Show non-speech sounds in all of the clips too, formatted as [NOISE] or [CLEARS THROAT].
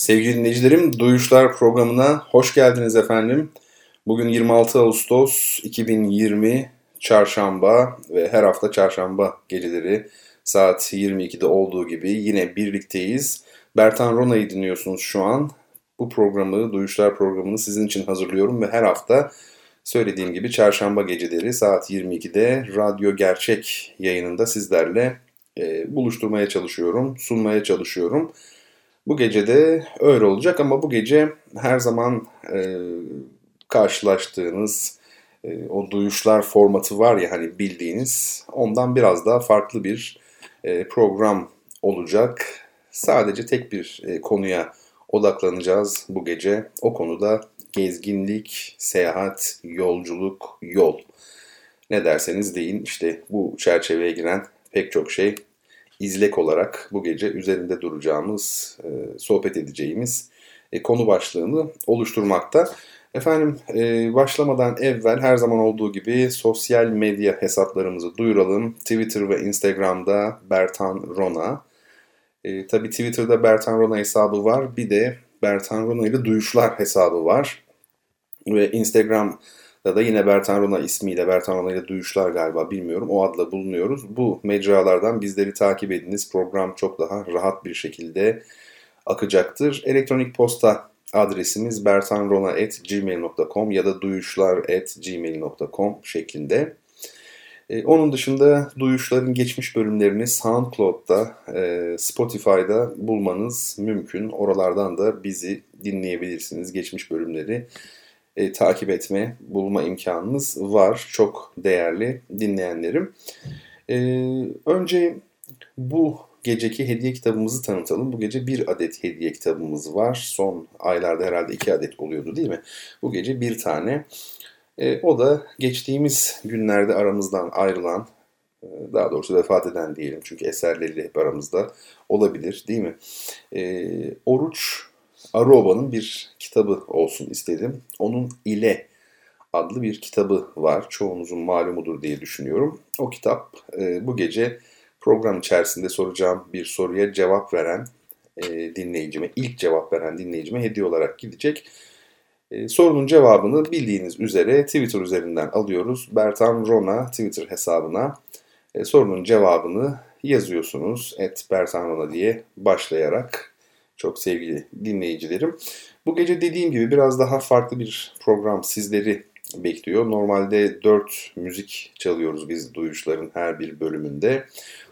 Sevgili dinleyicilerim, Duyuşlar programına hoş geldiniz efendim. Bugün 26 Ağustos 2020 Çarşamba ve her hafta Çarşamba geceleri saat 22'de olduğu gibi yine birlikteyiz. Bertan Rona'yı dinliyorsunuz şu an. Bu programı, Duyuşlar programını sizin için hazırlıyorum ve her hafta söylediğim gibi Çarşamba geceleri saat 22'de Radyo Gerçek yayınında sizlerle e, buluşturmaya çalışıyorum, sunmaya çalışıyorum. Bu gece de öyle olacak ama bu gece her zaman e, karşılaştığınız e, o duyuşlar formatı var ya hani bildiğiniz ondan biraz daha farklı bir e, program olacak. Sadece tek bir e, konuya odaklanacağız bu gece. O konuda gezginlik, seyahat, yolculuk, yol. Ne derseniz deyin işte bu çerçeveye giren pek çok şey izlek olarak bu gece üzerinde duracağımız, e, sohbet edeceğimiz e, konu başlığını oluşturmakta. Efendim e, başlamadan evvel her zaman olduğu gibi sosyal medya hesaplarımızı duyuralım. Twitter ve Instagram'da Bertan Rona. E, Tabi Twitter'da Bertan Rona hesabı var. Bir de Bertan Rona ile Duyuşlar hesabı var. Ve Instagram'da da yine Bertan Rona ismiyle Bertan Rona ile Duyuşlar galiba bilmiyorum. O adla bulunuyoruz. Bu mecralardan bizleri takip ediniz. Program çok daha rahat bir şekilde akacaktır. Elektronik posta adresimiz bertanrona.gmail.com ya da duyuşlar.gmail.com şeklinde. Ee, onun dışında Duyuşlar'ın geçmiş bölümlerini SoundCloud'da, e, Spotify'da bulmanız mümkün. Oralardan da bizi dinleyebilirsiniz. Geçmiş bölümleri e, takip etme, bulma imkanınız var. Çok değerli dinleyenlerim. E, önce bu geceki hediye kitabımızı tanıtalım. Bu gece bir adet hediye kitabımız var. Son aylarda herhalde iki adet oluyordu değil mi? Bu gece bir tane. E, o da geçtiğimiz günlerde aramızdan ayrılan, e, daha doğrusu vefat eden diyelim. Çünkü eserleri hep aramızda olabilir değil mi? E, Oruç Aroba'nın bir kitabı olsun istedim. Onun ile adlı bir kitabı var. Çoğunuzun malumudur diye düşünüyorum. O kitap e, bu gece program içerisinde soracağım bir soruya cevap veren e, dinleyicime, ilk cevap veren dinleyicime hediye olarak gidecek. E, sorunun cevabını bildiğiniz üzere Twitter üzerinden alıyoruz. Bertan Rona Twitter hesabına e, sorunun cevabını yazıyorsunuz. Et Bertan Rona diye başlayarak çok sevgili dinleyicilerim. Bu gece dediğim gibi biraz daha farklı bir program sizleri bekliyor. Normalde 4 müzik çalıyoruz biz duyuşların her bir bölümünde.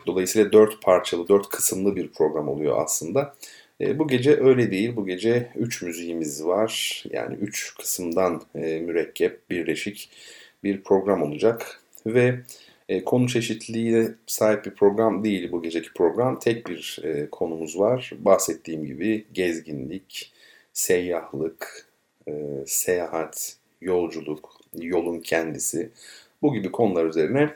Dolayısıyla 4 parçalı, 4 kısımlı bir program oluyor aslında. E, bu gece öyle değil. Bu gece 3 müziğimiz var. Yani 3 kısımdan e, mürekkep, birleşik bir program olacak. Ve e, konu çeşitliliğine sahip bir program değil bu geceki program. Tek bir e, konumuz var. Bahsettiğim gibi gezginlik, seyyahlık, e, seyahat, yolculuk, yolun kendisi bu gibi konular üzerine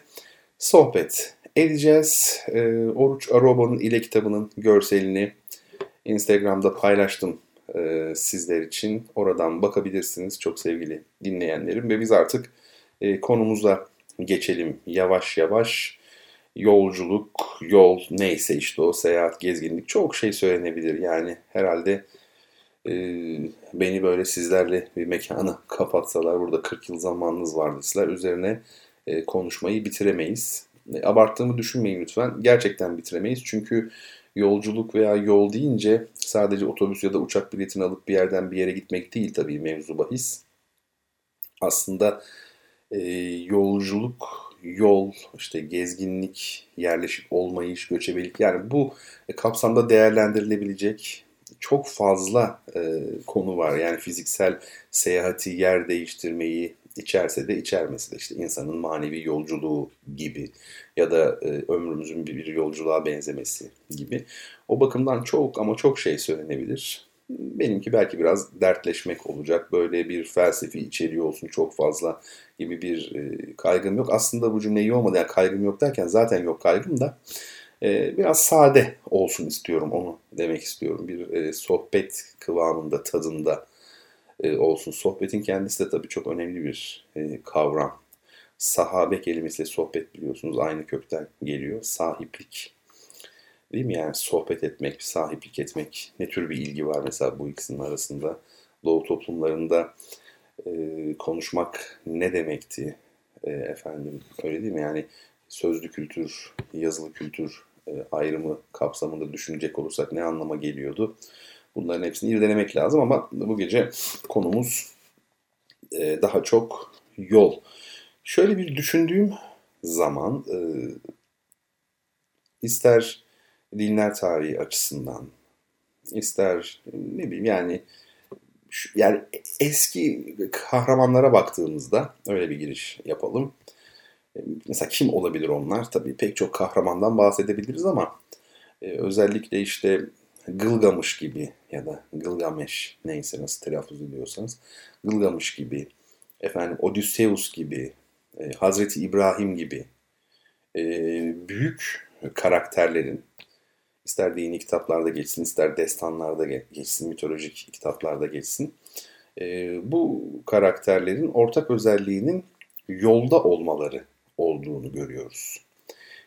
sohbet edeceğiz. E, Oruç Aroba'nın ile kitabının görselini Instagram'da paylaştım e, sizler için. Oradan bakabilirsiniz çok sevgili dinleyenlerim. Ve biz artık e, konumuza geçelim yavaş yavaş. Yolculuk, yol neyse işte o seyahat, gezginlik çok şey söylenebilir. Yani herhalde e, beni böyle sizlerle bir mekana [LAUGHS] kapatsalar burada 40 yıl zamanınız var deseler üzerine e, konuşmayı bitiremeyiz. E, abarttığımı düşünmeyin lütfen. Gerçekten bitiremeyiz. Çünkü yolculuk veya yol deyince sadece otobüs ya da uçak biletini alıp bir yerden bir yere gitmek değil tabii mevzu bahis. Aslında e, yolculuk, yol, işte gezginlik, yerleşik olmayış, göçebelik yani bu kapsamda değerlendirilebilecek çok fazla e, konu var. Yani fiziksel seyahati, yer değiştirmeyi, içerse de içermesi de işte insanın manevi yolculuğu gibi ya da e, ömrümüzün bir, bir yolculuğa benzemesi gibi. O bakımdan çok ama çok şey söylenebilir. Benimki belki biraz dertleşmek olacak. Böyle bir felsefi içeriği olsun çok fazla gibi bir e, kaygım yok. Aslında bu cümle iyi olmadı. Yani kaygım yok derken zaten yok kaygım da. E, biraz sade olsun istiyorum onu demek istiyorum. Bir e, sohbet kıvamında, tadında olsun. Sohbetin kendisi de tabii çok önemli bir kavram. Sahabe kelimesiyle sohbet biliyorsunuz aynı kökten geliyor. Sahiplik Değil mi yani sohbet etmek, sahiplik etmek ne tür bir ilgi var mesela bu ikisinin arasında? Doğu toplumlarında e, konuşmak ne demekti e, efendim öyle değil mi? Yani sözlü kültür, yazılı kültür e, ayrımı kapsamında düşünecek olursak ne anlama geliyordu? Bunların hepsini irdelemek lazım ama bu gece konumuz e, daha çok yol. Şöyle bir düşündüğüm zaman e, ister dinler tarihi açısından ister ne bileyim yani yani eski kahramanlara baktığımızda öyle bir giriş yapalım. Mesela kim olabilir onlar? Tabii pek çok kahramandan bahsedebiliriz ama e, özellikle işte Gılgamış gibi ya da Gılgameş neyse nasıl telaffuz ediyorsanız Gılgamış gibi efendim Odysseus gibi e, Hazreti İbrahim gibi e, büyük karakterlerin ister dini kitaplarda geçsin, ister destanlarda geçsin, mitolojik kitaplarda geçsin. E, bu karakterlerin ortak özelliğinin yolda olmaları olduğunu görüyoruz.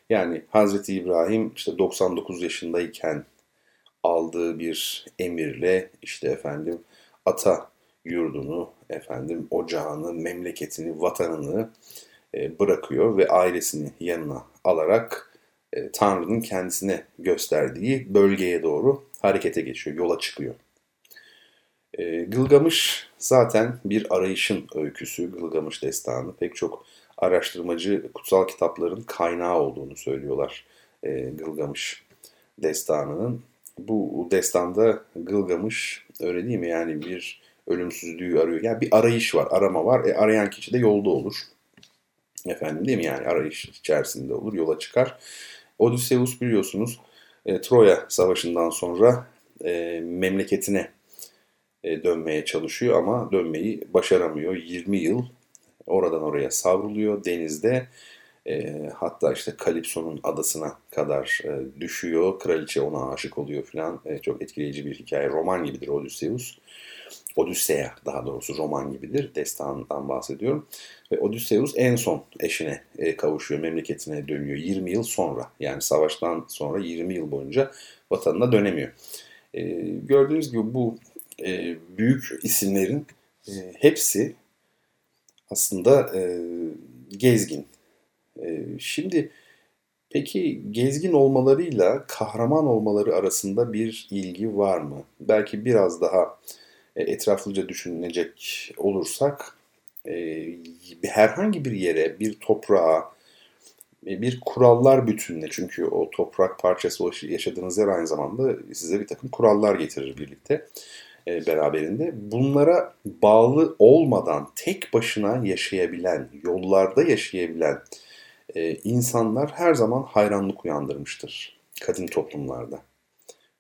Yani Hazreti İbrahim işte 99 yaşındayken aldığı bir emirle işte efendim ata yurdunu, efendim ocağını, memleketini, vatanını e, bırakıyor ve ailesini yanına alarak e, Tanrı'nın kendisine gösterdiği bölgeye doğru harekete geçiyor, yola çıkıyor. E, Gılgamış zaten bir arayışın öyküsü, Gılgamış destanı. Pek çok araştırmacı kutsal kitapların kaynağı olduğunu söylüyorlar e, Gılgamış destanının. Bu destanda Gılgamış öyle değil mi yani bir ölümsüzlüğü arıyor. Yani bir arayış var, arama var. E, arayan kişi de yolda olur. Efendim değil mi yani arayış içerisinde olur, yola çıkar. Odysseus biliyorsunuz e, Troya Savaşı'ndan sonra e, memleketine e, dönmeye çalışıyor ama dönmeyi başaramıyor. 20 yıl oradan oraya savruluyor denizde. E, hatta işte Kalipso'nun adasına kadar e, düşüyor. Kraliçe ona aşık oluyor falan. E, çok etkileyici bir hikaye. Roman gibidir Odysseus. Odüsseya daha doğrusu roman gibidir. Destandan bahsediyorum. Ve Odysseus en son eşine e, kavuşuyor, memleketine dönüyor 20 yıl sonra. Yani savaştan sonra 20 yıl boyunca vatanına dönemiyor. E, gördüğünüz gibi bu e, büyük isimlerin e, hepsi aslında e, gezgin. E, şimdi peki gezgin olmalarıyla kahraman olmaları arasında bir ilgi var mı? Belki biraz daha etraflıca düşünecek olursak e, herhangi bir yere, bir toprağa, e, bir kurallar bütününe çünkü o toprak parçası yaşadığınız yer aynı zamanda size bir takım kurallar getirir birlikte beraberinde. Bunlara bağlı olmadan tek başına yaşayabilen, yollarda yaşayabilen insanlar her zaman hayranlık uyandırmıştır kadın toplumlarda.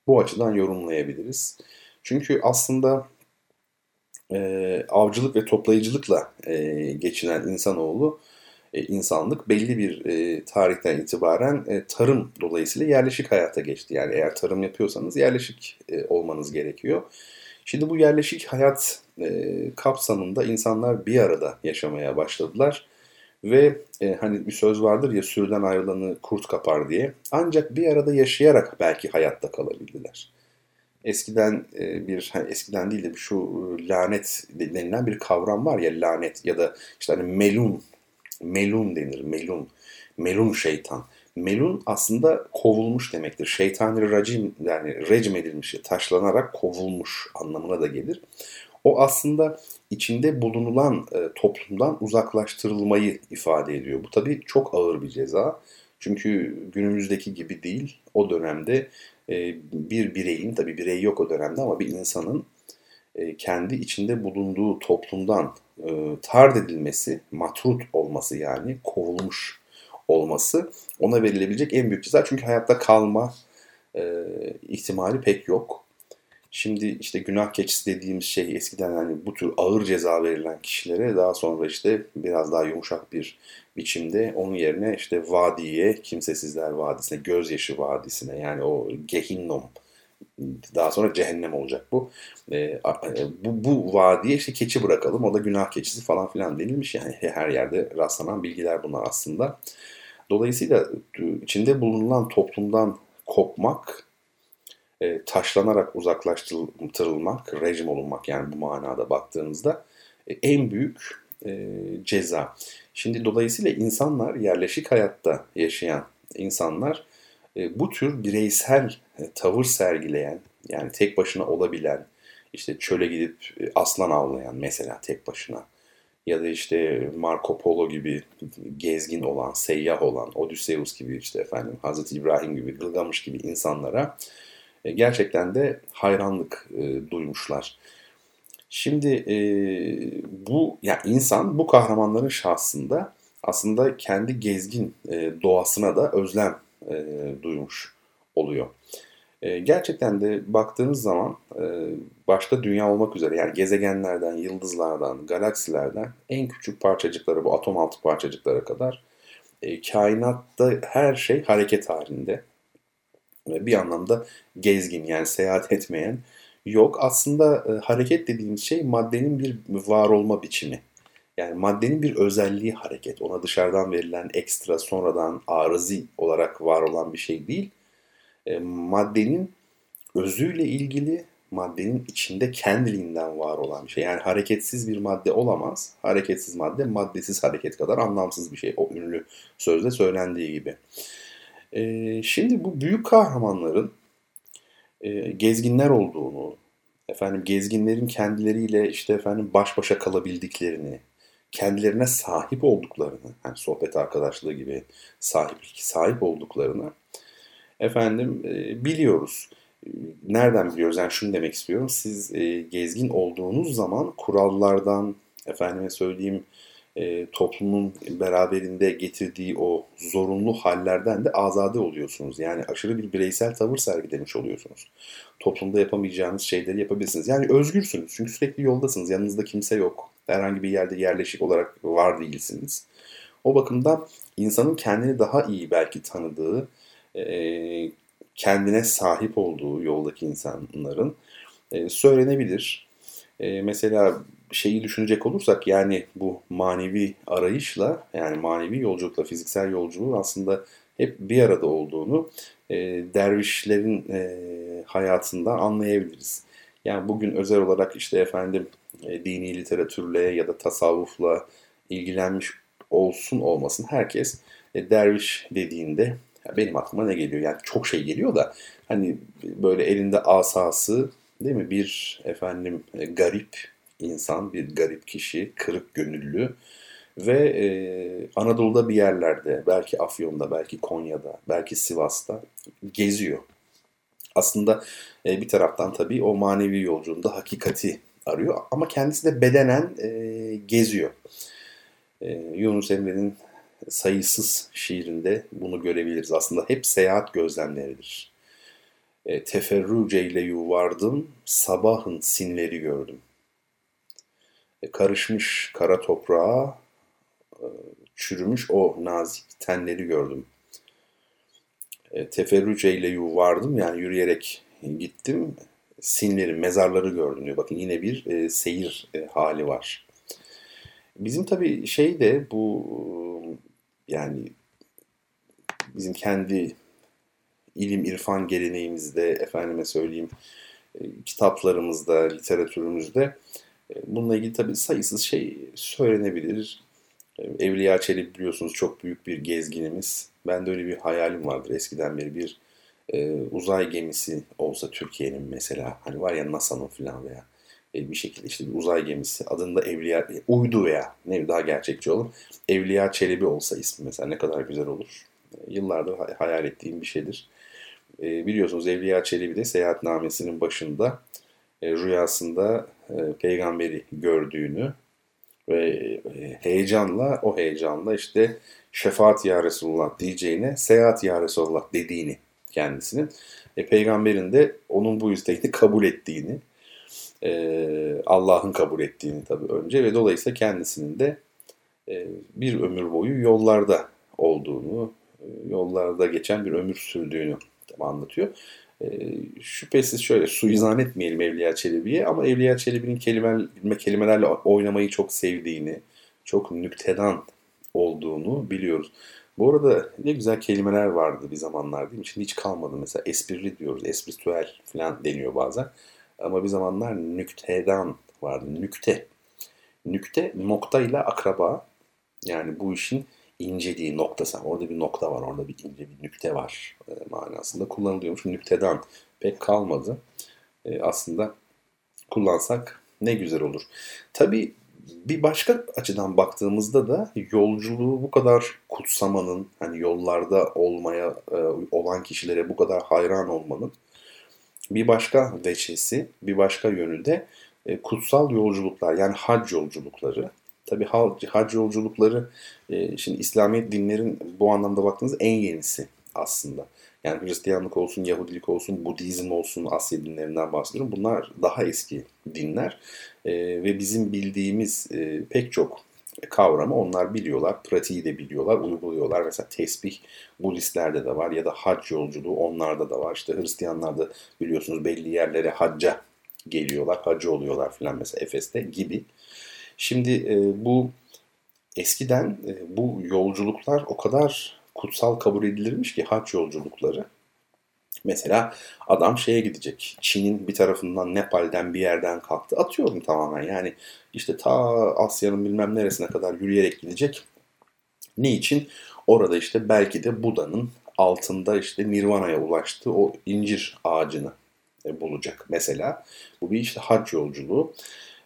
Bu açıdan yorumlayabiliriz. Çünkü aslında e, avcılık ve toplayıcılıkla e, geçinen insanoğlu, e, insanlık belli bir e, tarihten itibaren e, tarım dolayısıyla yerleşik hayata geçti. Yani eğer tarım yapıyorsanız yerleşik e, olmanız gerekiyor. Şimdi bu yerleşik hayat e, kapsamında insanlar bir arada yaşamaya başladılar. Ve e, hani bir söz vardır ya sürüden ayrılanı kurt kapar diye. Ancak bir arada yaşayarak belki hayatta kalabildiler eskiden e, bir hani eskiden değil de şu e, lanet denilen bir kavram var ya lanet ya da işte hani melun melun denir melun melun şeytan. Melun aslında kovulmuş demektir. Şeytani racim yani recm edilmiş taşlanarak kovulmuş anlamına da gelir. O aslında içinde bulunulan e, toplumdan uzaklaştırılmayı ifade ediyor. Bu tabii çok ağır bir ceza. Çünkü günümüzdeki gibi değil. O dönemde bir bireyin, tabi birey yok o dönemde ama bir insanın e, kendi içinde bulunduğu toplumdan e, tard edilmesi, matrut olması yani kovulmuş olması ona verilebilecek en büyük ceza. Çünkü hayatta kalma ihtimali pek yok. Şimdi işte günah keçisi dediğimiz şey eskiden hani bu tür ağır ceza verilen kişilere daha sonra işte biraz daha yumuşak bir biçimde onun yerine işte vadiye, kimsesizler vadisine, gözyaşı vadisine yani o gehinnom daha sonra cehennem olacak bu. E, bu, bu vadiye işte keçi bırakalım o da günah keçisi falan filan denilmiş yani her yerde rastlanan bilgiler bunlar aslında. Dolayısıyla içinde bulunan toplumdan kopmak, e, taşlanarak uzaklaştırılmak, rejim olunmak yani bu manada baktığınızda e, en büyük e, ceza. Şimdi dolayısıyla insanlar yerleşik hayatta yaşayan insanlar e, bu tür bireysel e, tavır sergileyen yani tek başına olabilen işte çöle gidip e, aslan avlayan mesela tek başına ya da işte Marco Polo gibi gezgin olan, seyyah olan, Odysseus gibi işte efendim Hazreti İbrahim gibi, Gılgamış gibi insanlara gerçekten de hayranlık duymuşlar. Şimdi e, bu ya yani insan bu kahramanların şahsında aslında kendi gezgin e, doğasına da özlem e, duymuş oluyor. E, gerçekten de baktığınız zaman e, başta dünya olmak üzere yani gezegenlerden, yıldızlardan, galaksilerden en küçük parçacıklara bu atom altı parçacıklara kadar e, kainatta her şey hareket halinde. Bir anlamda gezgin yani seyahat etmeyen yok. Aslında e, hareket dediğimiz şey maddenin bir var olma biçimi. Yani maddenin bir özelliği hareket. Ona dışarıdan verilen ekstra sonradan arızi olarak var olan bir şey değil. E, maddenin özüyle ilgili maddenin içinde kendiliğinden var olan bir şey. Yani hareketsiz bir madde olamaz. Hareketsiz madde maddesiz hareket kadar anlamsız bir şey. O ünlü sözde söylendiği gibi. E, şimdi bu büyük kahramanların e, gezginler olduğunu, efendim gezginlerin kendileriyle işte efendim baş başa kalabildiklerini, kendilerine sahip olduklarını, yani sohbet arkadaşlığı gibi sahiplik sahip olduklarını efendim e, biliyoruz. Nereden biliyoruz? Yani şunu demek istiyorum. Siz e, gezgin olduğunuz zaman kurallardan, efendime söyleyeyim e, toplumun beraberinde getirdiği o zorunlu hallerden de azade oluyorsunuz. Yani aşırı bir bireysel tavır sergilemiş oluyorsunuz. Toplumda yapamayacağınız şeyleri yapabilirsiniz. Yani özgürsünüz çünkü sürekli yoldasınız. Yanınızda kimse yok. Herhangi bir yerde yerleşik olarak var değilsiniz. O bakımdan insanın kendini daha iyi belki tanıdığı, e, kendine sahip olduğu yoldaki insanların e, söylenebilir. E, mesela şeyi düşünecek olursak yani bu manevi arayışla yani manevi yolculukla fiziksel yolculuğun aslında hep bir arada olduğunu e, dervişlerin e, hayatından anlayabiliriz. Yani bugün özel olarak işte efendim e, dini literatürle ya da tasavvufla ilgilenmiş olsun olmasın herkes e, derviş dediğinde benim aklıma ne geliyor? Yani çok şey geliyor da hani böyle elinde asası değil mi bir efendim e, garip insan, bir garip kişi, kırık gönüllü ve e, Anadolu'da bir yerlerde, belki Afyon'da, belki Konya'da, belki Sivas'ta geziyor. Aslında e, bir taraftan tabii o manevi yolculuğunda hakikati arıyor ama kendisi de bedenen e, geziyor. E, Yunus Emre'nin sayısız şiirinde bunu görebiliriz. Aslında hep seyahat gözlemleridir. E, teferruceyle yuvardım, sabahın sinleri gördüm. E, karışmış kara toprağa e, çürümüş o nazik tenleri gördüm. E, teferrüceyle yuvardım yani yürüyerek gittim. Sinleri, mezarları gördüm diyor. Bakın yine bir seyir hali var. Bizim tabii şey de bu yani bizim kendi ilim irfan geleneğimizde efendime söyleyeyim kitaplarımızda, literatürümüzde bununla ilgili tabii sayısız şey söylenebilir. E, Evliya Çelebi biliyorsunuz çok büyük bir gezginimiz. Ben de öyle bir hayalim vardır eskiden beri bir e, uzay gemisi olsa Türkiye'nin mesela hani var ya NASA'nın falan veya e, bir şekilde işte bir uzay gemisi adında Evliya e, uydu veya ne daha gerçekçi olur. Evliya Çelebi olsa ismi mesela ne kadar güzel olur. E, yıllardır hayal ettiğim bir şeydir. E, biliyorsunuz Evliya Çelebi de seyahatnamesinin başında e, rüyasında e, peygamberi gördüğünü ve e, heyecanla o heyecanla işte şefaat ya Resulullah diyeceğine seyahat ya Resulullah dediğini kendisinin. E, peygamberin de onun bu isteğini kabul ettiğini, e, Allah'ın kabul ettiğini tabii önce ve dolayısıyla kendisinin de e, bir ömür boyu yollarda olduğunu, e, yollarda geçen bir ömür sürdüğünü anlatıyor. E, şüphesiz şöyle suizan etmeyelim Evliya Çelebi'ye ama Evliya Çelebi'nin kelime, kelimelerle oynamayı çok sevdiğini, çok nüktedan olduğunu biliyoruz. Bu arada ne güzel kelimeler vardı bir zamanlar değil mi? Şimdi hiç kalmadı mesela esprili diyoruz, espritüel falan deniyor bazen. Ama bir zamanlar nüktedan vardı, nükte. Nükte nokta ile akraba. Yani bu işin inceliği noktası. Orada bir nokta var, orada bir ince bir nükte var e, manasında kullanılıyormuş. Nükteden pek kalmadı. E, aslında kullansak ne güzel olur. Tabii bir başka açıdan baktığımızda da yolculuğu bu kadar kutsamanın, hani yollarda olmaya e, olan kişilere bu kadar hayran olmanın bir başka veçesi, bir başka yönü de e, kutsal yolculuklar yani hac yolculukları. Tabi hac yolculukları e, şimdi İslamiyet dinlerin bu anlamda baktığınızda en yenisi aslında. Yani Hristiyanlık olsun, Yahudilik olsun, Budizm olsun, Asya dinlerinden bahsediyorum. Bunlar daha eski dinler e, ve bizim bildiğimiz e, pek çok kavramı onlar biliyorlar, pratiği de biliyorlar, uyguluyorlar. Mesela tesbih Budistlerde de var ya da hac yolculuğu onlarda da var. İşte Hristiyanlarda biliyorsunuz belli yerlere hacca geliyorlar, hacı oluyorlar filan mesela Efes'te gibi. Şimdi e, bu eskiden e, bu yolculuklar o kadar kutsal kabul edilirmiş ki hac yolculukları. Mesela adam şeye gidecek. Çin'in bir tarafından Nepal'den bir yerden kalktı. Atıyorum tamamen yani işte ta Asya'nın bilmem neresine kadar yürüyerek gidecek. Ne için? Orada işte belki de Buda'nın altında işte Nirvana'ya ulaştığı o incir ağacını e, bulacak mesela. Bu bir işte hac yolculuğu.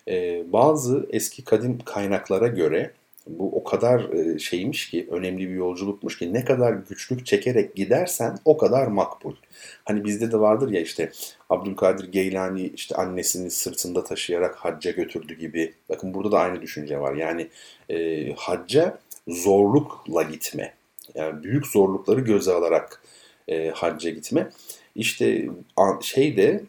Ee, bazı eski kadim kaynaklara göre bu o kadar e, şeymiş ki önemli bir yolculukmuş ki ne kadar güçlük çekerek gidersen o kadar makbul. Hani bizde de vardır ya işte Abdülkadir Geylani işte annesini sırtında taşıyarak hacca götürdü gibi. Bakın burada da aynı düşünce var. Yani e, hacca zorlukla gitme. Yani büyük zorlukları göze alarak e, hacca gitme. İşte şey de e,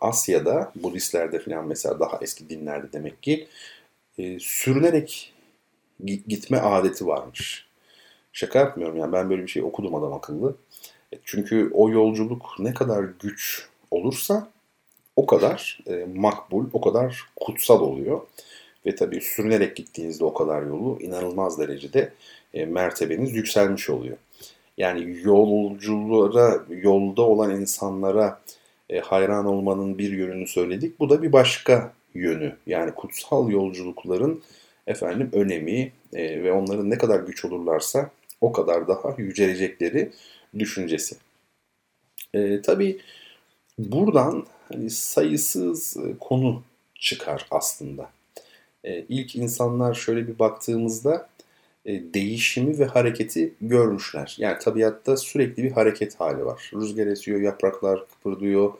Asya'da Budistlerde falan mesela daha eski dinlerde demek ki e, sürünerek gitme adeti varmış. Şaka yapmıyorum yani ben böyle bir şey okudum adam akıllı. E, çünkü o yolculuk ne kadar güç olursa o kadar e, makbul, o kadar kutsal oluyor. Ve tabii sürünerek gittiğinizde o kadar yolu inanılmaz derecede e, mertebeniz yükselmiş oluyor. Yani yolculara, yolda olan insanlara e, hayran olmanın bir yönünü söyledik. Bu da bir başka yönü. Yani kutsal yolculukların efendim önemi e, ve onların ne kadar güç olurlarsa o kadar daha yücelecekleri düşüncesi. E, tabii buradan hani sayısız e, konu çıkar aslında. E, ilk insanlar şöyle bir baktığımızda değişimi ve hareketi görmüşler. Yani tabiatta sürekli bir hareket hali var. Rüzgar esiyor, yapraklar kıpırdıyor,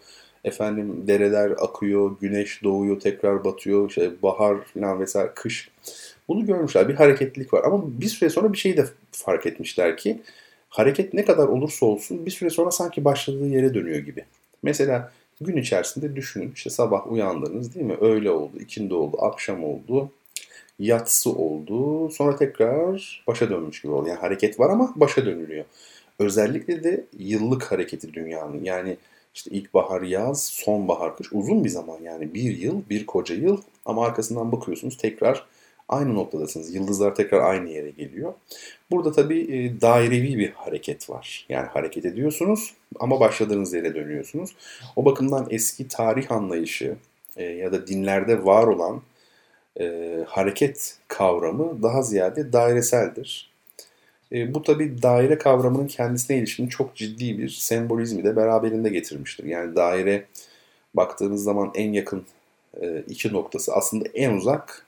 efendim dereler akıyor, güneş doğuyor, tekrar batıyor, işte bahar falan vesaire kış. Bunu görmüşler. Bir hareketlilik var. Ama bir süre sonra bir şeyi de fark etmişler ki hareket ne kadar olursa olsun bir süre sonra sanki başladığı yere dönüyor gibi. Mesela gün içerisinde düşünün. işte sabah uyandınız değil mi? Öğle oldu, ikindi oldu, akşam oldu, yatsı oldu. Sonra tekrar başa dönmüş gibi oldu. Yani hareket var ama başa dönülüyor. Özellikle de yıllık hareketi dünyanın. Yani işte ilkbahar, yaz, sonbahar, kış uzun bir zaman yani bir yıl, bir koca yıl ama arkasından bakıyorsunuz tekrar aynı noktadasınız. Yıldızlar tekrar aynı yere geliyor. Burada tabii e, dairevi bir hareket var. Yani hareket ediyorsunuz ama başladığınız yere dönüyorsunuz. O bakımdan eski tarih anlayışı e, ya da dinlerde var olan e, hareket kavramı daha ziyade daireseldir. E, bu tabi daire kavramının kendisine ilişkin çok ciddi bir sembolizmi de beraberinde getirmiştir. Yani daire baktığınız zaman en yakın e, iki noktası aslında en uzak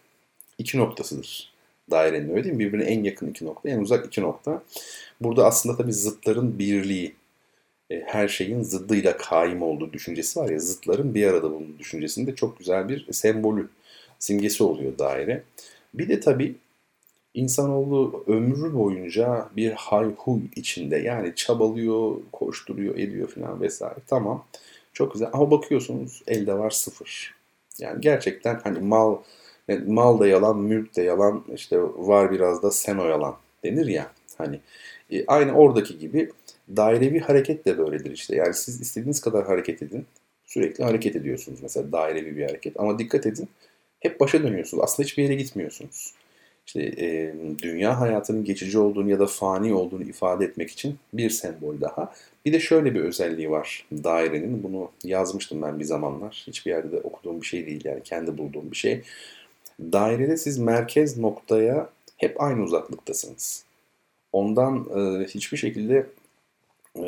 iki noktasıdır dairenin öyle değil mi? Birbirine en yakın iki nokta, en uzak iki nokta. Burada aslında tabi zıtların birliği, e, her şeyin zıddıyla kaim olduğu düşüncesi var ya, zıtların bir arada bulunduğu düşüncesinde çok güzel bir sembolü, simgesi oluyor daire. Bir de tabi İnsanoğlu ömrü boyunca bir hayhuy içinde yani çabalıyor, koşturuyor, ediyor falan vesaire. Tamam. Çok güzel ama bakıyorsunuz elde var sıfır. Yani gerçekten hani mal mal da yalan, mülk de yalan, işte var biraz da sen o yalan denir ya. Hani e, aynı oradaki gibi dairevi hareket de böyledir işte. Yani siz istediğiniz kadar hareket edin. Sürekli hareket ediyorsunuz mesela dairevi bir hareket. Ama dikkat edin hep başa dönüyorsunuz. Aslında hiçbir yere gitmiyorsunuz. İşte e, dünya hayatının geçici olduğunu ya da fani olduğunu ifade etmek için bir sembol daha. Bir de şöyle bir özelliği var dairenin. Bunu yazmıştım ben bir zamanlar. Hiçbir yerde de okuduğum bir şey değil yani kendi bulduğum bir şey. Dairede siz merkez noktaya hep aynı uzaklıktasınız. Ondan e, hiçbir şekilde e,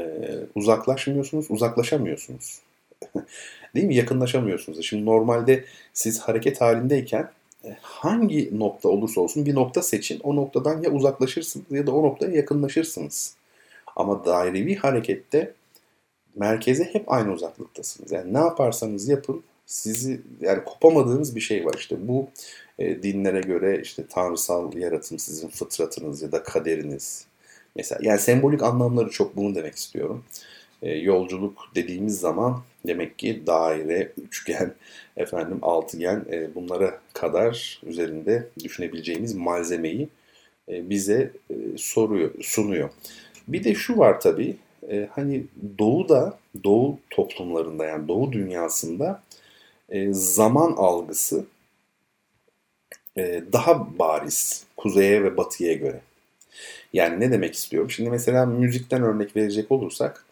uzaklaşmıyorsunuz, uzaklaşamıyorsunuz. [LAUGHS] Değil mi? Yakınlaşamıyorsunuz. Şimdi normalde siz hareket halindeyken e, hangi nokta olursa olsun bir nokta seçin. O noktadan ya uzaklaşırsınız ya da o noktaya yakınlaşırsınız. Ama dairevi harekette merkeze hep aynı uzaklıktasınız. Yani ne yaparsanız yapın sizi yani kopamadığınız bir şey var işte bu e, dinlere göre işte tanrısal yaratım sizin fıtratınız ya da kaderiniz mesela yani sembolik anlamları çok bunu demek istiyorum. E, yolculuk dediğimiz zaman demek ki daire, üçgen, [LAUGHS] efendim altıgen e, bunlara kadar üzerinde düşünebileceğimiz malzemeyi e, bize e, soruyor, sunuyor. Bir de şu var tabii e, hani doğuda, doğu toplumlarında yani doğu dünyasında e, zaman algısı e, daha bariz kuzeye ve batıya göre. Yani ne demek istiyorum? Şimdi mesela müzikten örnek verecek olursak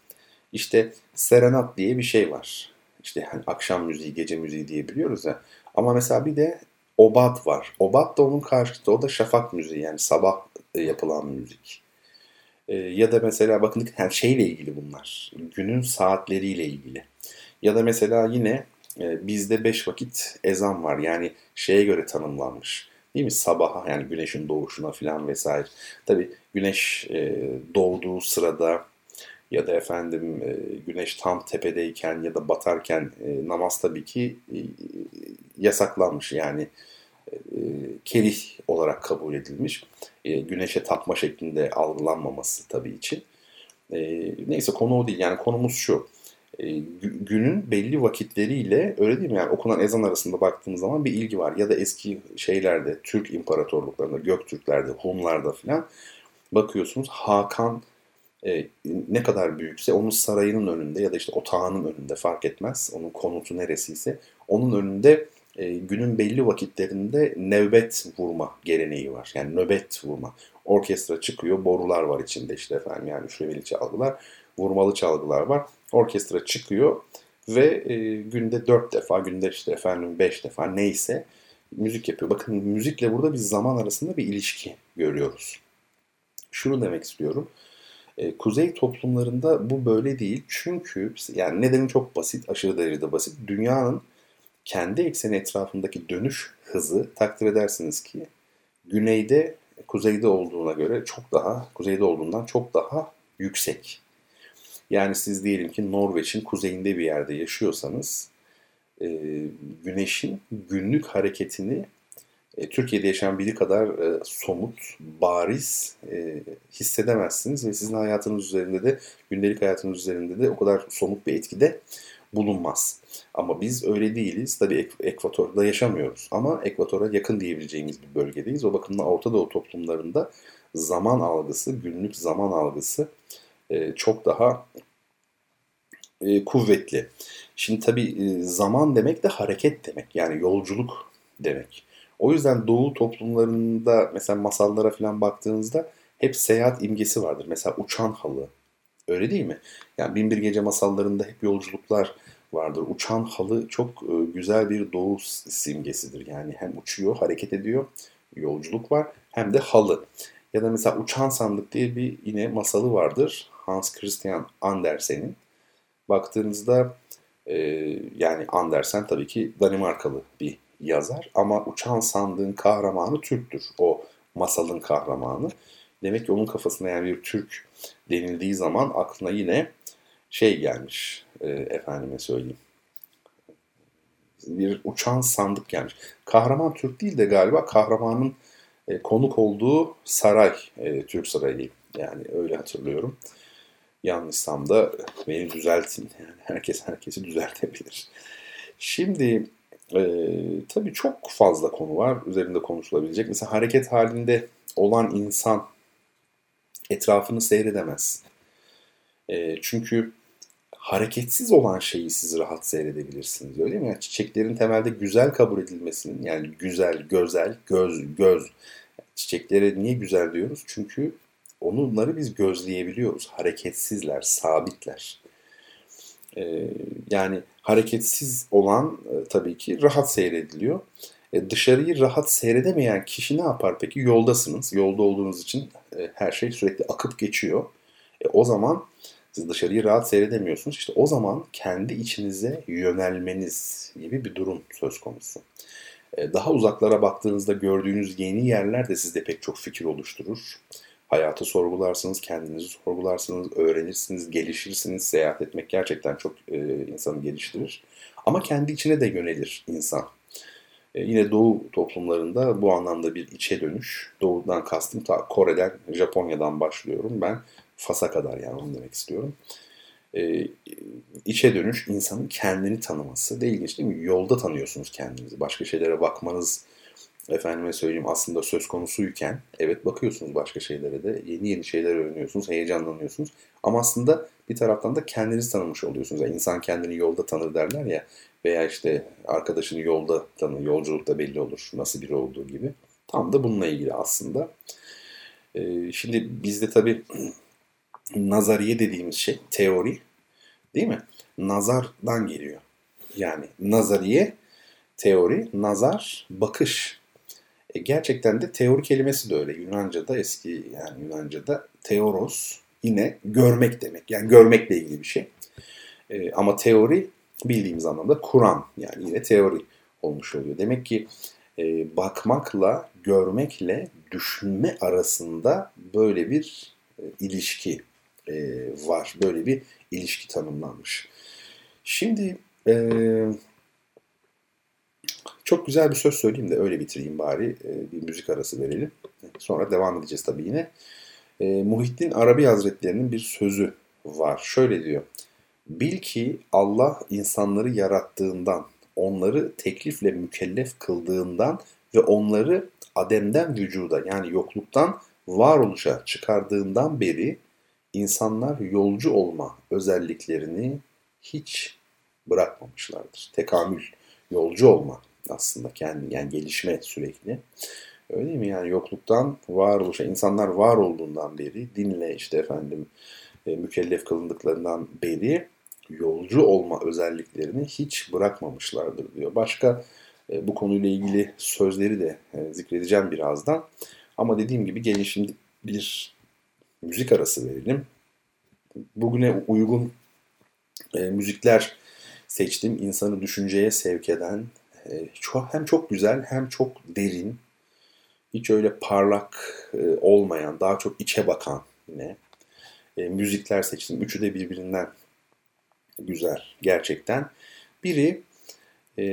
işte serenat diye bir şey var. İşte hani akşam müziği, gece müziği diye biliyoruz ya. Ama mesela bir de obat var. Obat da onun karşıtı. O da şafak müziği yani sabah e, yapılan müzik. E, ya da mesela bakın her şeyle ilgili bunlar. Günün saatleriyle ilgili. Ya da mesela yine e, bizde beş vakit ezan var. Yani şeye göre tanımlanmış. Değil mi? Sabaha yani güneşin doğuşuna falan vesaire. Tabi güneş doğduğu sırada ya da efendim e, güneş tam tepedeyken ya da batarken e, namaz tabii ki e, yasaklanmış yani e, kerih olarak kabul edilmiş. E, güneşe tapma şeklinde algılanmaması tabii için. E, neyse konu o değil yani konumuz şu. E, günün belli vakitleriyle öyle değil mi? Yani okunan ezan arasında baktığımız zaman bir ilgi var. Ya da eski şeylerde, Türk imparatorluklarında, Göktürklerde, Hunlarda filan bakıyorsunuz Hakan e, ne kadar büyükse onun sarayının önünde ya da işte otağının önünde fark etmez. Onun konutu neresiyse onun önünde e, günün belli vakitlerinde nöbet vurma geleneği var. Yani nöbet vurma. Orkestra çıkıyor, borular var içinde işte efendim yani şöyle çalgılar, vurmalı çalgılar var. Orkestra çıkıyor ve e, günde dört defa, günde işte efendim beş defa neyse müzik yapıyor. Bakın müzikle burada bir zaman arasında bir ilişki görüyoruz. Şunu demek istiyorum. E, kuzey toplumlarında bu böyle değil. Çünkü yani nedeni çok basit, aşırı derecede basit. Dünyanın kendi ekseni etrafındaki dönüş hızı takdir edersiniz ki güneyde kuzeyde olduğuna göre çok daha kuzeyde olduğundan çok daha yüksek. Yani siz diyelim ki Norveç'in kuzeyinde bir yerde yaşıyorsanız e, güneşin günlük hareketini e, Türkiye'de yaşayan biri kadar e, somut, bariz e, hissedemezsiniz ve sizin hayatınız üzerinde de, gündelik hayatınız üzerinde de o kadar somut bir etkide bulunmaz. Ama biz öyle değiliz. Tabii ek, ekvatorda yaşamıyoruz ama ekvatora yakın diyebileceğimiz bir bölgedeyiz. O bakımdan Orta Doğu toplumlarında zaman algısı, günlük zaman algısı e, çok daha e, kuvvetli. Şimdi tabii e, zaman demek de hareket demek. Yani yolculuk demek. O yüzden Doğu toplumlarında mesela masallara falan baktığınızda hep seyahat imgesi vardır. Mesela uçan halı. Öyle değil mi? Yani Binbir Gece masallarında hep yolculuklar vardır. Uçan halı çok e, güzel bir doğu simgesidir. Yani hem uçuyor, hareket ediyor, yolculuk var hem de halı. Ya da mesela Uçan Sandık diye bir yine masalı vardır. Hans Christian Andersen'in. Baktığınızda e, yani Andersen tabii ki Danimarkalı bir yazar ama uçan sandığın kahramanı Türktür. O masalın kahramanı. Demek ki onun kafasında yani bir Türk denildiği zaman aklına yine şey gelmiş e, efendime söyleyeyim. Bir uçan sandık gelmiş. Kahraman Türk değil de galiba kahramanın e, konuk olduğu saray, e, Türk Sarayı yani öyle hatırlıyorum. Yanlışsam da beni düzeltin. Yani herkes herkesi düzeltebilir. Şimdi e, tabii çok fazla konu var üzerinde konuşulabilecek. Mesela hareket halinde olan insan etrafını seyredemez. E, çünkü hareketsiz olan şeyi siz rahat seyredebilirsiniz. Öyle mi? Yani çiçeklerin temelde güzel kabul edilmesinin yani güzel, gözel, göz, göz. Çiçeklere niye güzel diyoruz? Çünkü onları biz gözleyebiliyoruz. Hareketsizler, sabitler. Ee, yani hareketsiz olan e, tabii ki rahat seyrediliyor. E, dışarıyı rahat seyredemeyen kişi ne yapar peki? Yoldasınız. Yolda olduğunuz için e, her şey sürekli akıp geçiyor. E, o zaman siz dışarıyı rahat seyredemiyorsunuz. İşte o zaman kendi içinize yönelmeniz gibi bir durum söz konusu. E, daha uzaklara baktığınızda gördüğünüz yeni yerler de sizde pek çok fikir oluşturur. Hayatı sorgularsınız, kendinizi sorgularsınız, öğrenirsiniz, gelişirsiniz. Seyahat etmek gerçekten çok e, insanı geliştirir. Ama kendi içine de yönelir insan. E, yine Doğu toplumlarında bu anlamda bir içe dönüş. Doğudan kastım ta Kore'den, Japonya'dan başlıyorum ben. Fas'a kadar yani onu demek istiyorum. E, içe dönüş insanın kendini tanıması. De ilginç değil mi? Yolda tanıyorsunuz kendinizi. Başka şeylere bakmanız, efendime söyleyeyim aslında söz konusuyken evet bakıyorsunuz başka şeylere de yeni yeni şeyler öğreniyorsunuz, heyecanlanıyorsunuz. Ama aslında bir taraftan da kendinizi tanımış oluyorsunuz. Yani insan kendini yolda tanır derler ya veya işte arkadaşını yolda tanır, yolculukta belli olur nasıl biri olduğu gibi. Tam da bununla ilgili aslında. Ee, şimdi bizde tabii [CLEARS THROAT] nazariye dediğimiz şey teori değil mi? Nazardan geliyor. Yani nazariye teori, nazar, bakış. E gerçekten de teori kelimesi de öyle. Yunanca'da eski yani Yunanca'da teoros yine görmek demek. Yani görmekle ilgili bir şey. E, ama teori bildiğimiz anlamda Kur'an yani yine teori olmuş oluyor. Demek ki e, bakmakla, görmekle düşünme arasında böyle bir e, ilişki e, var. Böyle bir ilişki tanımlanmış. Şimdi e, çok güzel bir söz söyleyeyim de öyle bitireyim bari. E, bir müzik arası verelim. Sonra devam edeceğiz tabii yine. E, Muhittin Arabi Hazretleri'nin bir sözü var. Şöyle diyor. Bil ki Allah insanları yarattığından, onları teklifle mükellef kıldığından ve onları Adem'den vücuda yani yokluktan varoluşa çıkardığından beri insanlar yolcu olma özelliklerini hiç bırakmamışlardır. Tekamül, yolcu olma aslında kendi yani gelişme sürekli. Öyle mi yani yokluktan varoluşa insanlar var olduğundan beri dinle işte efendim e, mükellef kılındıklarından beri yolcu olma özelliklerini hiç bırakmamışlardır diyor. Başka e, bu konuyla ilgili sözleri de e, zikredeceğim birazdan. Ama dediğim gibi gelin şimdi bir müzik arası verelim. Bugüne uygun e, müzikler seçtim. İnsanı düşünceye sevk eden, çok, hem çok güzel hem çok derin, hiç öyle parlak e, olmayan, daha çok içe bakan yine e, müzikler seçtim. Üçü de birbirinden güzel gerçekten. Biri e,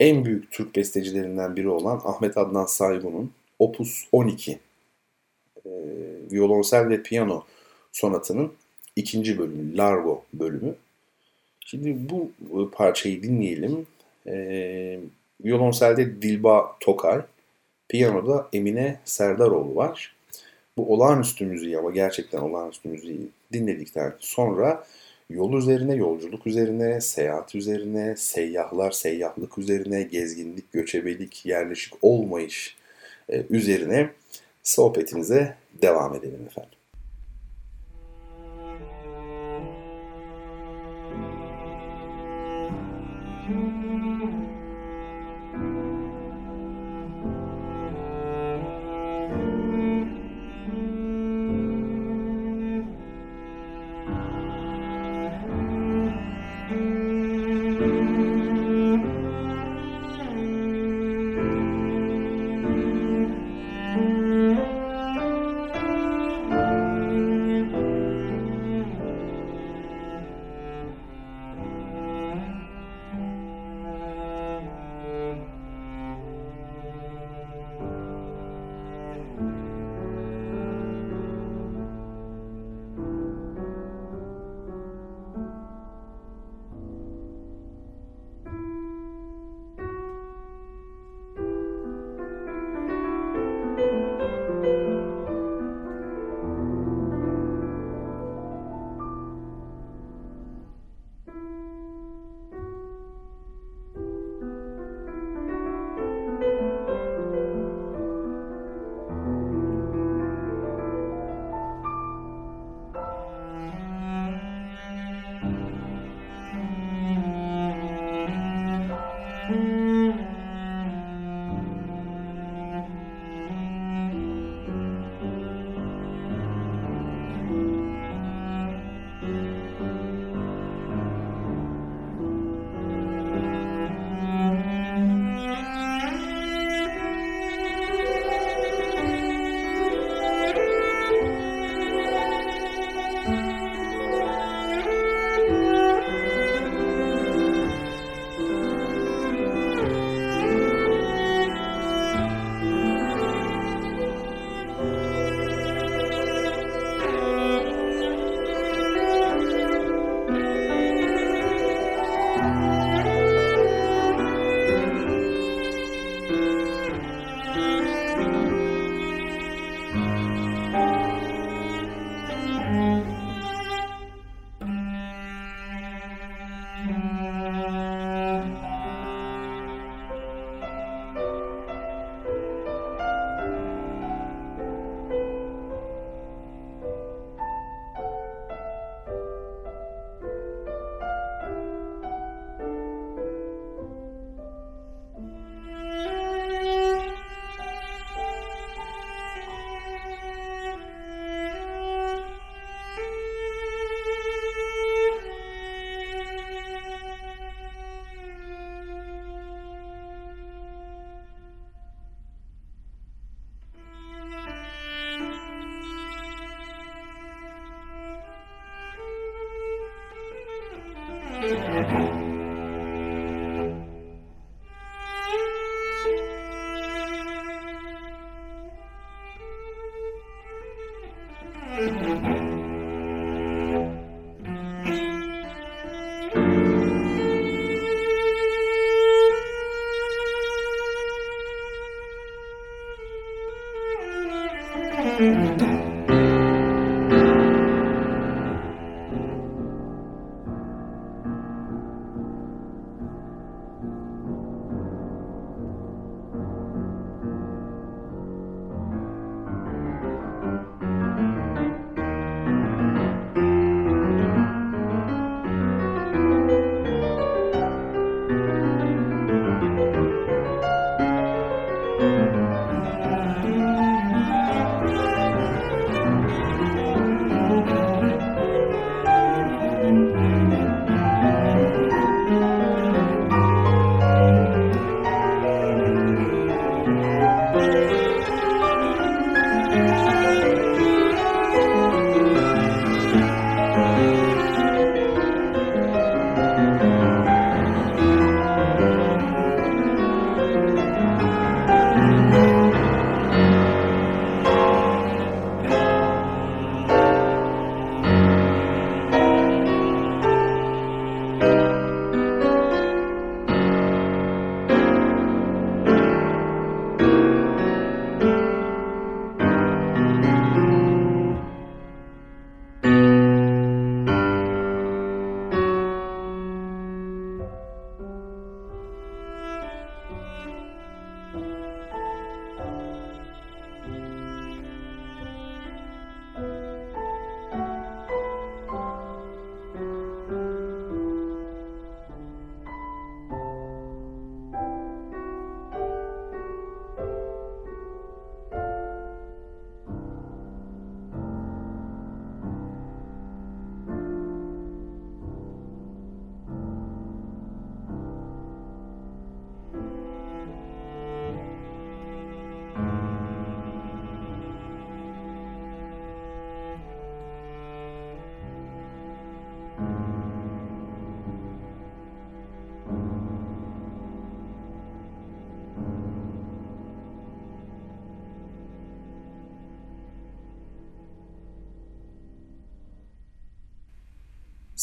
en büyük Türk bestecilerinden biri olan Ahmet Adnan Saygun'un Opus 12 e, violonsel ve piyano sonatının ikinci bölümü, Largo bölümü. Şimdi bu parçayı dinleyelim. E, violonselde Dilba Tokay, piyanoda Emine Serdaroğlu var. Bu olağanüstü müziği ama gerçekten olağanüstü müziği dinledikten sonra yol üzerine, yolculuk üzerine, seyahat üzerine, seyyahlar, seyyahlık üzerine, gezginlik, göçebelik, yerleşik olmayış üzerine sohbetimize devam edelim efendim.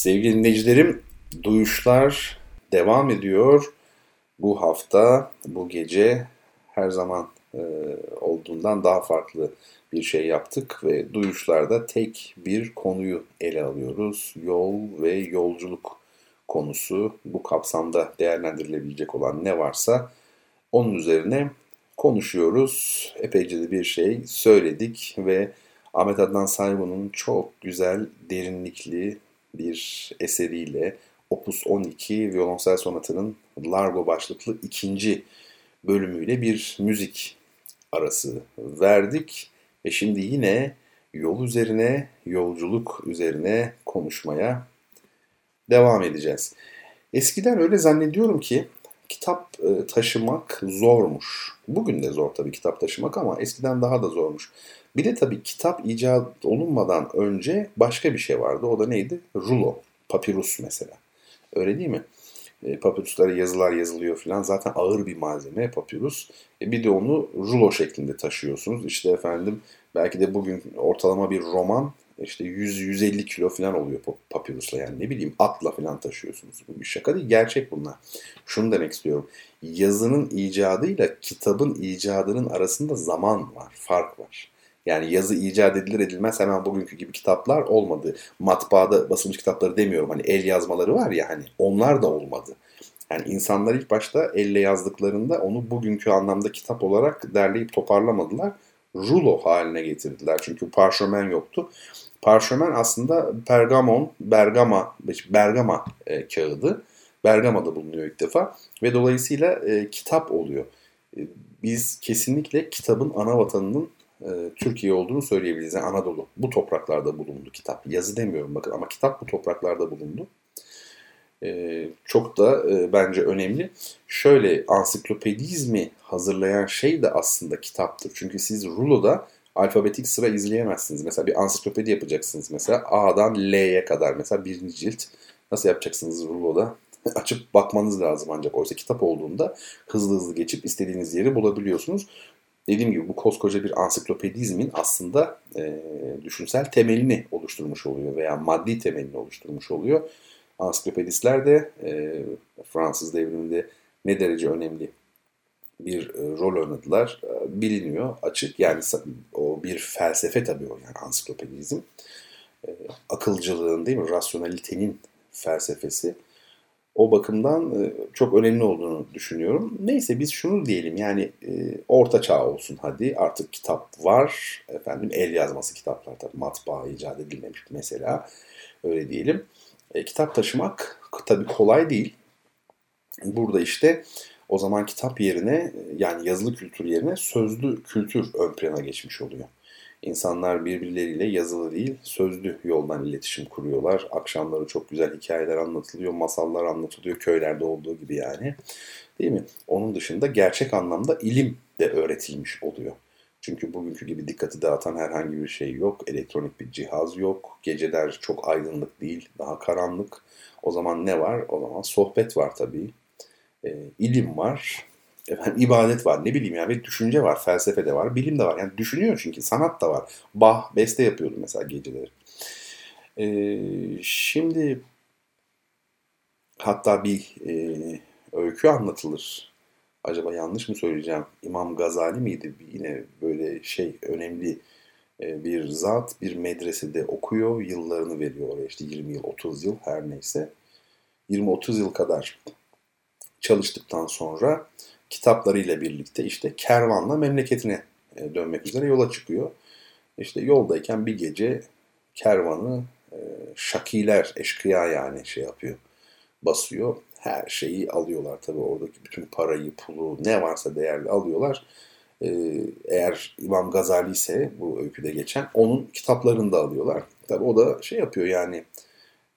Sevgili dinleyicilerim, duyuşlar devam ediyor. Bu hafta, bu gece her zaman e, olduğundan daha farklı bir şey yaptık ve duyuşlarda tek bir konuyu ele alıyoruz. Yol ve yolculuk konusu bu kapsamda değerlendirilebilecek olan ne varsa onun üzerine konuşuyoruz. Epeyce de bir şey söyledik ve Ahmet Adnan Saygun'un çok güzel, derinlikli, bir eseriyle Opus 12 violonsel sonatının Largo başlıklı ikinci bölümüyle bir müzik arası verdik. Ve şimdi yine yol üzerine, yolculuk üzerine konuşmaya devam edeceğiz. Eskiden öyle zannediyorum ki kitap e, taşımak zormuş. Bugün de zor tabii kitap taşımak ama eskiden daha da zormuş. Bir de tabii kitap icat olunmadan önce başka bir şey vardı. O da neydi? Rulo, papirus mesela. Öyle değil mi? E, papiruslara yazılar yazılıyor falan. Zaten ağır bir malzeme papirus. E, bir de onu rulo şeklinde taşıyorsunuz. İşte efendim belki de bugün ortalama bir roman işte 100-150 kilo falan oluyor papirusla yani ne bileyim atla falan taşıyorsunuz. Bu bir şaka değil gerçek bunlar. Şunu demek istiyorum. Yazının icadıyla kitabın icadının arasında zaman var, fark var. Yani yazı icat edilir edilmez hemen bugünkü gibi kitaplar olmadı. Matbaada basılmış kitapları demiyorum. Hani el yazmaları var ya hani onlar da olmadı. Yani insanlar ilk başta elle yazdıklarında onu bugünkü anlamda kitap olarak derleyip toparlamadılar. Rulo haline getirdiler. Çünkü parşömen yoktu. Parşömen aslında Pergamon, Bergama, Bergama e, kağıdı. Bergama'da bulunuyor ilk defa ve dolayısıyla e, kitap oluyor. E, biz kesinlikle kitabın ana vatanının e, Türkiye olduğunu söyleyebiliriz. Yani Anadolu. Bu topraklarda bulundu kitap. Yazı demiyorum bakın ama kitap bu topraklarda bulundu. E, çok da e, bence önemli. Şöyle ansiklopedizmi hazırlayan şey de aslında kitaptır. Çünkü siz ruloda alfabetik sıra izleyemezsiniz. Mesela bir ansiklopedi yapacaksınız mesela A'dan L'ye kadar mesela birinci cilt. Nasıl yapacaksınız ruloda? [LAUGHS] Açıp bakmanız lazım ancak oysa kitap olduğunda hızlı hızlı geçip istediğiniz yeri bulabiliyorsunuz dediğim gibi bu koskoca bir ansiklopedizmin aslında e, düşünsel temelini oluşturmuş oluyor veya maddi temelini oluşturmuş oluyor. Ansiklopedistler de e, Fransız devriminde ne derece önemli bir e, rol oynadılar e, biliniyor açık. Yani o bir felsefe tabii o yani ansiklopedizm. E, akılcılığın değil mi? Rasyonalitenin felsefesi. O bakımdan e, çok önemli olduğunu düşünüyorum. Neyse biz şunu diyelim yani e, orta çağ olsun hadi artık kitap var. Efendim el yazması kitaplar tabii matbaa icat edilmemiş mesela öyle diyelim. E, kitap taşımak tabii kolay değil. Burada işte o zaman kitap yerine yani yazılı kültür yerine sözlü kültür ön plana geçmiş oluyor. İnsanlar birbirleriyle yazılı değil, sözlü yoldan iletişim kuruyorlar. Akşamları çok güzel hikayeler anlatılıyor, masallar anlatılıyor köylerde olduğu gibi yani. Değil mi? Onun dışında gerçek anlamda ilim de öğretilmiş oluyor. Çünkü bugünkü gibi dikkati dağıtan herhangi bir şey yok. Elektronik bir cihaz yok. Geceler çok aydınlık değil, daha karanlık. O zaman ne var? O zaman sohbet var tabii. E, ilim var efendim, ibadet var ne bileyim yani bir düşünce var, felsefe de var, bilim de var. Yani düşünüyor çünkü sanat da var. Bah beste yapıyordu mesela geceleri. Ee, şimdi hatta bir e, öykü anlatılır. Acaba yanlış mı söyleyeceğim? İmam Gazali miydi? Yine böyle şey önemli e, bir zat bir medresede okuyor. Yıllarını veriyor oraya işte 20 yıl, 30 yıl her neyse. 20-30 yıl kadar çalıştıktan sonra kitaplarıyla birlikte işte kervanla memleketine e, dönmek üzere yola çıkıyor. İşte yoldayken bir gece kervanı e, şakiler, eşkıya yani şey yapıyor, basıyor. Her şeyi alıyorlar tabii oradaki bütün parayı, pulu ne varsa değerli alıyorlar. E, eğer İmam Gazali ise bu öyküde geçen onun kitaplarını da alıyorlar. Tabii o da şey yapıyor yani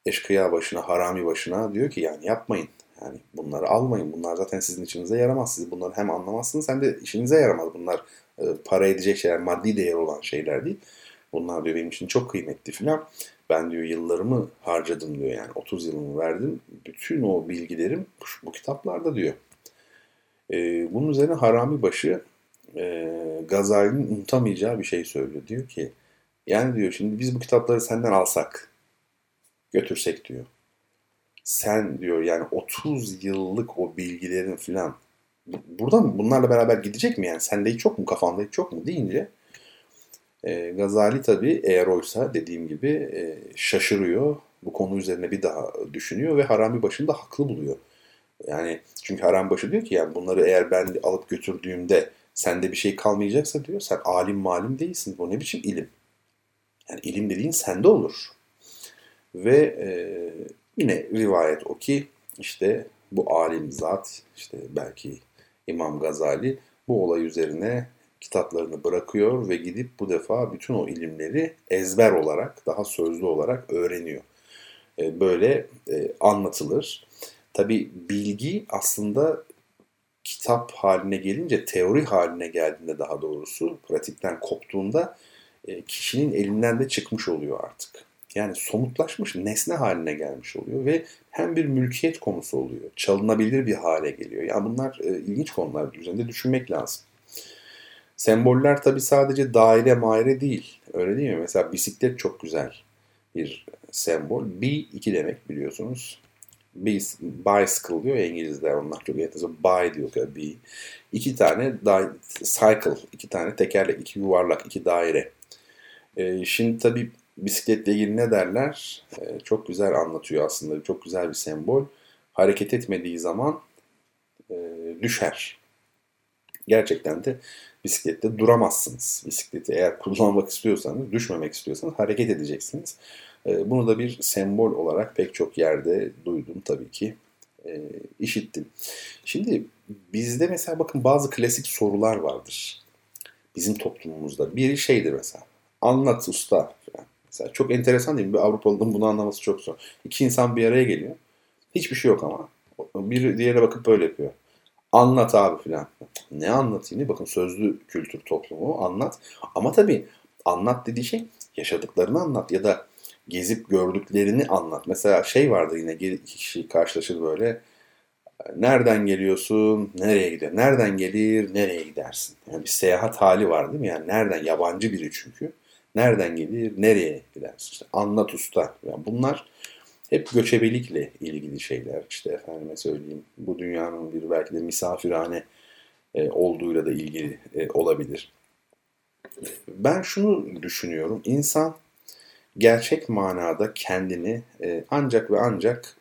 eşkıya başına, harami başına diyor ki yani yapmayın yani bunları almayın. Bunlar zaten sizin içinize yaramaz. Siz bunları hem anlamazsınız hem de işinize yaramaz. Bunlar e, para edecek şeyler, maddi değer olan şeyler değil. Bunlar benim için çok kıymetli filan. Ben diyor yıllarımı harcadım diyor yani 30 yılımı verdim. Bütün o bilgilerim bu kitaplarda diyor. E, bunun üzerine Harami Başı e, Gazali'nin unutamayacağı bir şey söylüyor. Diyor ki yani diyor şimdi biz bu kitapları senden alsak götürsek diyor sen diyor yani 30 yıllık o bilgilerin filan burada bunlarla beraber gidecek mi yani? Sende hiç yok mu kafanda hiç yok mu deyince e, Gazali tabi eğer oysa dediğim gibi e, şaşırıyor. Bu konu üzerine bir daha düşünüyor ve Harami başında haklı buluyor. Yani çünkü Harami başı diyor ki yani bunları eğer ben alıp götürdüğümde sende bir şey kalmayacaksa diyor sen alim malim değilsin. Bu ne biçim ilim? Yani ilim dediğin sende olur. Ve e, Yine rivayet o ki işte bu alim zat işte belki İmam Gazali bu olay üzerine kitaplarını bırakıyor ve gidip bu defa bütün o ilimleri ezber olarak daha sözlü olarak öğreniyor. E, böyle e, anlatılır. Tabi bilgi aslında kitap haline gelince, teori haline geldiğinde daha doğrusu, pratikten koptuğunda e, kişinin elinden de çıkmış oluyor artık. Yani somutlaşmış nesne haline gelmiş oluyor ve hem bir mülkiyet konusu oluyor. Çalınabilir bir hale geliyor. Yani bunlar ilginç konular üzerinde düşünmek lazım. Semboller tabi sadece daire maire değil. Öyle değil mi? Mesela bisiklet çok güzel bir sembol. B iki demek biliyorsunuz. bicycle diyor ya İngilizler onlar çok enteresan. By diyor ya B. İki tane cycle, iki tane tekerlek, iki yuvarlak, iki daire. Ee, şimdi tabii bisikletle ilgili ne derler? E, çok güzel anlatıyor aslında. Çok güzel bir sembol. Hareket etmediği zaman e, düşer. Gerçekten de bisiklette duramazsınız. Bisikleti eğer [LAUGHS] kullanmak istiyorsanız, düşmemek istiyorsanız hareket edeceksiniz. E, bunu da bir sembol olarak pek çok yerde duydum tabii ki. E, işittim. Şimdi bizde mesela bakın bazı klasik sorular vardır. Bizim toplumumuzda. Biri şeydir mesela. Anlat usta. Falan. Mesela çok enteresan değil mi? Bir Avrupalı'nın bunu anlaması çok zor. İki insan bir araya geliyor. Hiçbir şey yok ama. Bir diğerine bakıp böyle yapıyor. Anlat abi filan. Ne anlatayım? Bakın sözlü kültür toplumu anlat. Ama tabii anlat dediği şey yaşadıklarını anlat ya da gezip gördüklerini anlat. Mesela şey vardı yine iki kişi karşılaşır böyle. Nereden geliyorsun? Nereye gidiyor? Nereden gelir? Nereye gidersin? Yani bir seyahat hali var değil mi? Yani nereden? Yabancı biri çünkü. Nereden gelir, nereye gidersin? İşte anlat usta. Yani bunlar hep göçebelikle ilgili şeyler. İşte efendime söyleyeyim bu dünyanın bir belki de misafirhane e, olduğuyla da ilgili e, olabilir. Ben şunu düşünüyorum. İnsan gerçek manada kendini e, ancak ve ancak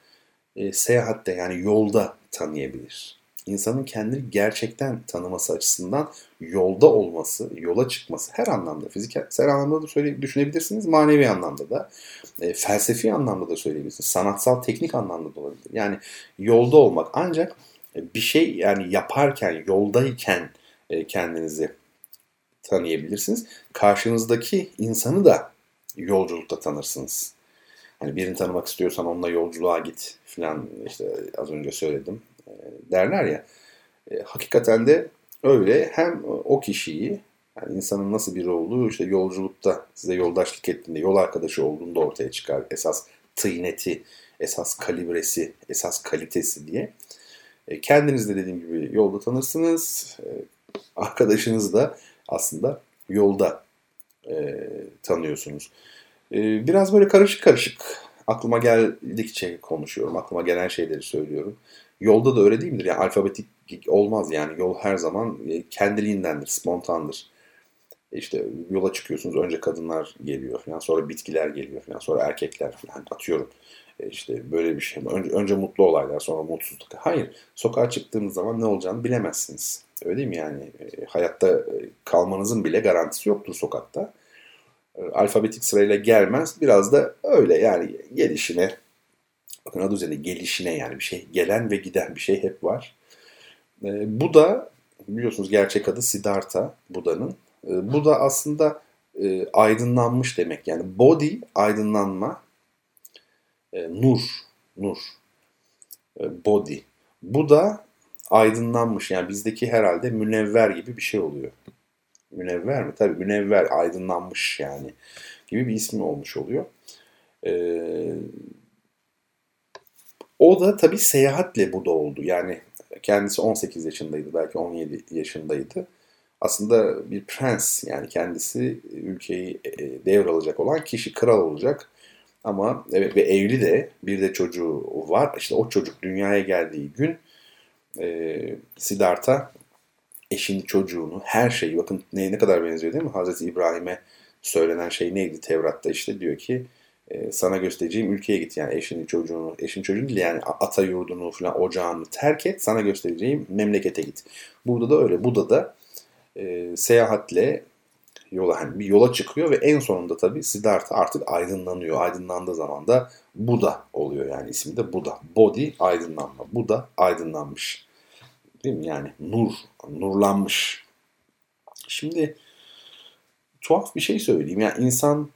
e, seyahatte yani yolda tanıyabilir. İnsanın kendini gerçekten tanıması açısından yolda olması, yola çıkması her anlamda, fiziksel anlamda da söyle, düşünebilirsiniz, manevi anlamda da, e, felsefi anlamda da söyleyebilirsiniz, sanatsal, teknik anlamda da olabilir. Yani yolda olmak ancak bir şey yani yaparken, yoldayken e, kendinizi tanıyabilirsiniz. Karşınızdaki insanı da yolculukta tanırsınız. Hani birini tanımak istiyorsan onunla yolculuğa git falan işte az önce söyledim e, derler ya. E, hakikaten de öyle hem o kişiyi yani insanın nasıl biri olduğu işte yolculukta size yoldaşlık ettiğinde yol arkadaşı olduğunda ortaya çıkar. Esas tıyneti, esas kalibresi, esas kalitesi diye. E, kendiniz de dediğim gibi yolda tanırsınız. E, arkadaşınız da aslında yolda e, tanıyorsunuz. E, biraz böyle karışık karışık aklıma geldikçe konuşuyorum. Aklıma gelen şeyleri söylüyorum. Yolda da öyle değil midir? Yani alfabetik olmaz yani. Yol her zaman e, kendiliğindendir, spontandır. İşte yola çıkıyorsunuz. Önce kadınlar geliyor falan. Sonra bitkiler geliyor falan. Sonra erkekler falan. Atıyorum. E, işte böyle bir şey. Önce, önce mutlu olaylar sonra mutsuzluk. Hayır. Sokağa çıktığınız zaman ne olacağını bilemezsiniz. Öyle değil mi yani? E, hayatta e, kalmanızın bile garantisi yoktur sokakta. Alfabetik sırayla gelmez. Biraz da öyle yani gelişine bakın adı üzerinde gelişine yani bir şey gelen ve giden bir şey hep var. Bu da biliyorsunuz gerçek adı Siddhartha Buda'nın. Bu da aslında aydınlanmış demek yani body aydınlanma e, nur, nur, e, body. Bu da aydınlanmış yani bizdeki herhalde münevver gibi bir şey oluyor. Münevver mi? Tabii münevver, aydınlanmış yani gibi bir ismi olmuş oluyor. Ee, o da tabii seyahatle bu da oldu. Yani kendisi 18 yaşındaydı, belki 17 yaşındaydı. Aslında bir prens yani kendisi ülkeyi e, devralacak olan kişi, kral olacak. Ama evet ve evli de bir de çocuğu var. İşte o çocuk dünyaya geldiği gün e, Siddhartha eşini, çocuğunu, her şeyi bakın ne, ne kadar benziyor değil mi? Hazreti İbrahim'e söylenen şey neydi Tevrat'ta işte diyor ki e, sana göstereceğim ülkeye git yani eşini, çocuğunu, eşin çocuğunu değil yani ata yurdunu falan ocağını terk et sana göstereceğim memlekete git. Burada da öyle. Burada da e, seyahatle yola hani bir yola çıkıyor ve en sonunda tabii Siddhartha artık aydınlanıyor. Aydınlandığı zaman da Buda oluyor yani ismi de Buda. Body aydınlanma. Buda aydınlanmış. Değil mi? Yani nur, nurlanmış. Şimdi tuhaf bir şey söyleyeyim. Yani insan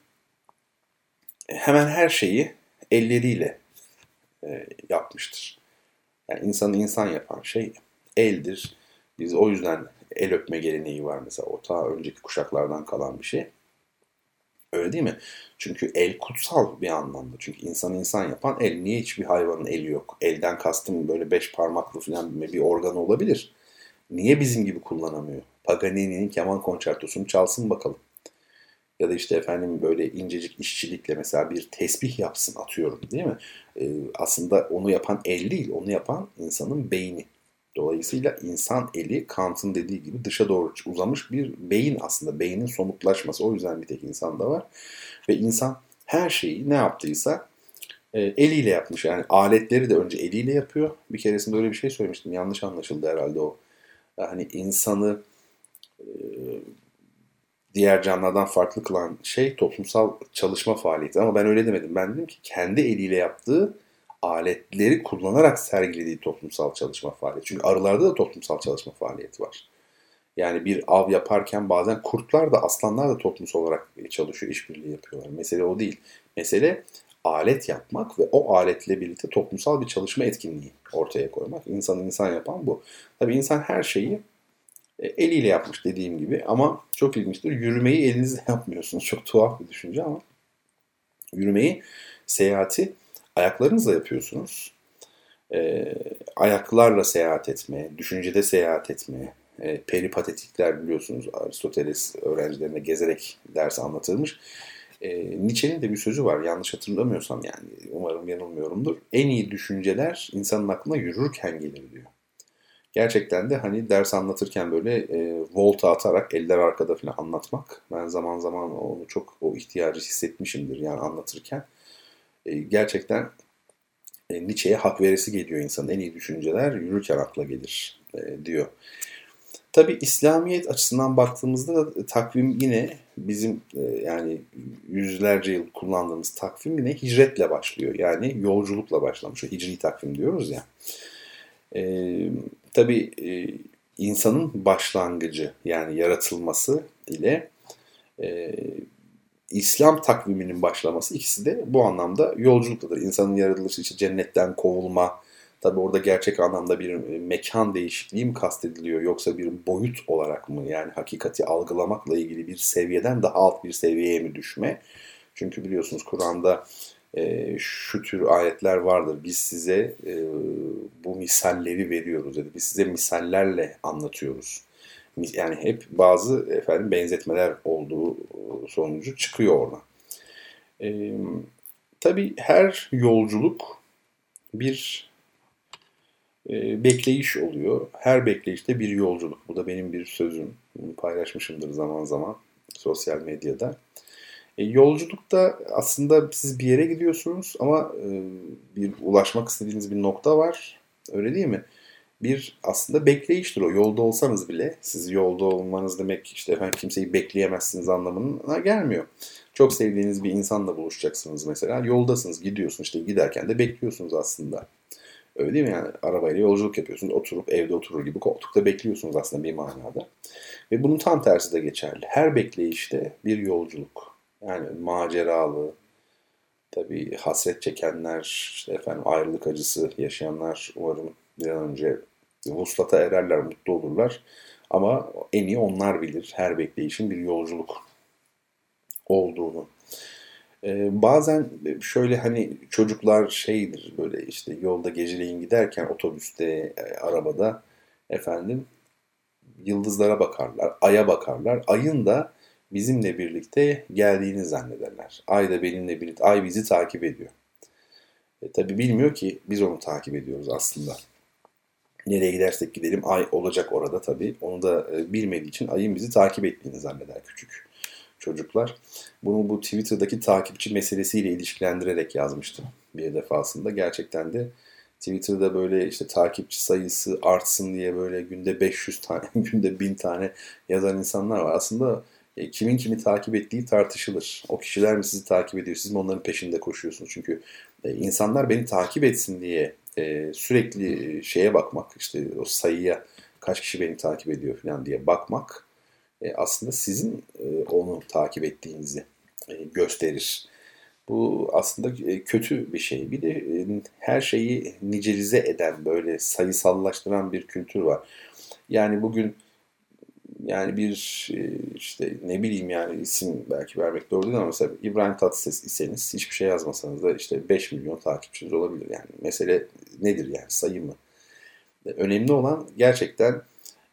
hemen her şeyi elleriyle e, yapmıştır. Yani insanı insan yapan şey eldir. Biz o yüzden el öpme geleneği var mesela. O ta önceki kuşaklardan kalan bir şey. Öyle değil mi? Çünkü el kutsal bir anlamda. Çünkü insan insan yapan el. Niye hiçbir hayvanın eli yok? Elden kastım böyle beş parmaklı falan bir organ olabilir. Niye bizim gibi kullanamıyor? Paganini'nin keman konçertosunu çalsın bakalım. Ya da işte efendim böyle incecik işçilikle mesela bir tesbih yapsın atıyorum değil mi? Ee, aslında onu yapan el değil, onu yapan insanın beyni. Dolayısıyla insan eli Kant'ın dediği gibi dışa doğru uzamış bir beyin aslında. Beynin somutlaşması. O yüzden bir tek insanda var. Ve insan her şeyi ne yaptıysa e, eliyle yapmış. Yani aletleri de önce eliyle yapıyor. Bir keresinde öyle bir şey söylemiştim. Yanlış anlaşıldı herhalde o. Yani insanı e, diğer canlılardan farklı kılan şey toplumsal çalışma faaliyeti. Ama ben öyle demedim. Ben dedim ki kendi eliyle yaptığı aletleri kullanarak sergilediği toplumsal çalışma faaliyeti. Çünkü arılarda da toplumsal çalışma faaliyeti var. Yani bir av yaparken bazen kurtlar da aslanlar da toplumsal olarak çalışıyor, işbirliği yapıyorlar. Mesele o değil. Mesele alet yapmak ve o aletle birlikte toplumsal bir çalışma etkinliği ortaya koymak. İnsanı insan yapan bu. Tabii insan her şeyi eliyle yapmış dediğim gibi ama çok ilginçtir. Yürümeyi elinizle [LAUGHS] yapmıyorsunuz. Çok tuhaf bir düşünce ama yürümeyi, seyahati ayaklarınızla yapıyorsunuz. E, ayaklarla seyahat etme, düşüncede seyahat etme, e, peripatetikler biliyorsunuz Aristoteles öğrencilerine gezerek ders anlatılmış. E, Nietzsche'nin de bir sözü var yanlış hatırlamıyorsam yani umarım yanılmıyorumdur. En iyi düşünceler insanın aklına yürürken gelir diyor. Gerçekten de hani ders anlatırken böyle e, volta atarak eller arkada falan anlatmak. Ben zaman zaman onu çok o ihtiyacı hissetmişimdir yani anlatırken. E, gerçekten e, Nietzsche'ye hak veresi geliyor insanın. En iyi düşünceler yürürken akla gelir e, diyor. Tabi İslamiyet açısından baktığımızda da takvim yine bizim e, yani yüzlerce yıl kullandığımız takvim yine hicretle başlıyor. Yani yolculukla başlamış. Hicri takvim diyoruz ya. E, tabii e, insanın başlangıcı yani yaratılması ile e, İslam takviminin başlaması ikisi de bu anlamda yolculuktadır. İnsanın yaratılışı için cennetten kovulma, tabi orada gerçek anlamda bir mekan değişikliği mi kastediliyor yoksa bir boyut olarak mı yani hakikati algılamakla ilgili bir seviyeden daha alt bir seviyeye mi düşme? Çünkü biliyorsunuz Kur'an'da e, şu tür ayetler vardır. Biz size e, bu misalleri veriyoruz dedi. Biz size misallerle anlatıyoruz. Yani hep bazı efendim benzetmeler olduğu sonucu çıkıyor oradan. E, tabii her yolculuk bir e, bekleyiş oluyor. Her bekleyişte bir yolculuk. Bu da benim bir sözüm. Bunu paylaşmışımdır zaman zaman sosyal medyada. E, yolculukta aslında siz bir yere gidiyorsunuz ama e, bir ulaşmak istediğiniz bir nokta var. Öyle değil mi? Bir aslında bekleyiştir o. Yolda olsanız bile siz yolda olmanız demek işte efendim kimseyi bekleyemezsiniz anlamına gelmiyor. Çok sevdiğiniz bir insanla buluşacaksınız mesela. Yoldasınız, gidiyorsunuz işte giderken de bekliyorsunuz aslında. Öyle değil mi? Yani arabayla yolculuk yapıyorsunuz. Oturup evde oturur gibi koltukta bekliyorsunuz aslında bir manada. Ve bunun tam tersi de geçerli. Her bekleyişte bir yolculuk. Yani maceralı, tabii hasret çekenler, işte efendim ayrılık acısı yaşayanlar umarım bir an önce vuslata ererler, mutlu olurlar. Ama en iyi onlar bilir her bekleyişin bir yolculuk olduğunu. Ee, bazen şöyle hani çocuklar şeydir böyle işte yolda geceleyin giderken otobüste, e, arabada efendim yıldızlara bakarlar, aya bakarlar. Ayın da bizimle birlikte geldiğini zannederler. Ay da benimle birlikte, ay bizi takip ediyor. E, tabi bilmiyor ki biz onu takip ediyoruz aslında. Nereye gidersek gidelim ay olacak orada tabi. Onu da e, bilmediği için ayın bizi takip ettiğini zanneder küçük çocuklar. Bunu bu Twitter'daki takipçi meselesiyle ilişkilendirerek yazmıştım bir defasında. Gerçekten de Twitter'da böyle işte takipçi sayısı artsın diye böyle günde 500 tane, [LAUGHS] günde 1000 tane yazan insanlar var. Aslında e, kimin kimi takip ettiği tartışılır. O kişiler mi sizi takip ediyor, siz mi onların peşinde koşuyorsunuz? Çünkü e, insanlar beni takip etsin diye e, sürekli şeye bakmak, işte o sayıya kaç kişi beni takip ediyor falan diye bakmak aslında sizin onu takip ettiğinizi gösterir. Bu aslında kötü bir şey. Bir de her şeyi nicelize eden, böyle sayısallaştıran bir kültür var. Yani bugün yani bir e, işte ne bileyim yani isim belki vermek doğru değil ama mesela İbrahim Tatlıses iseniz hiçbir şey yazmasanız da işte 5 milyon takipçiniz olabilir. Yani mesele nedir yani sayı mı? E, önemli olan gerçekten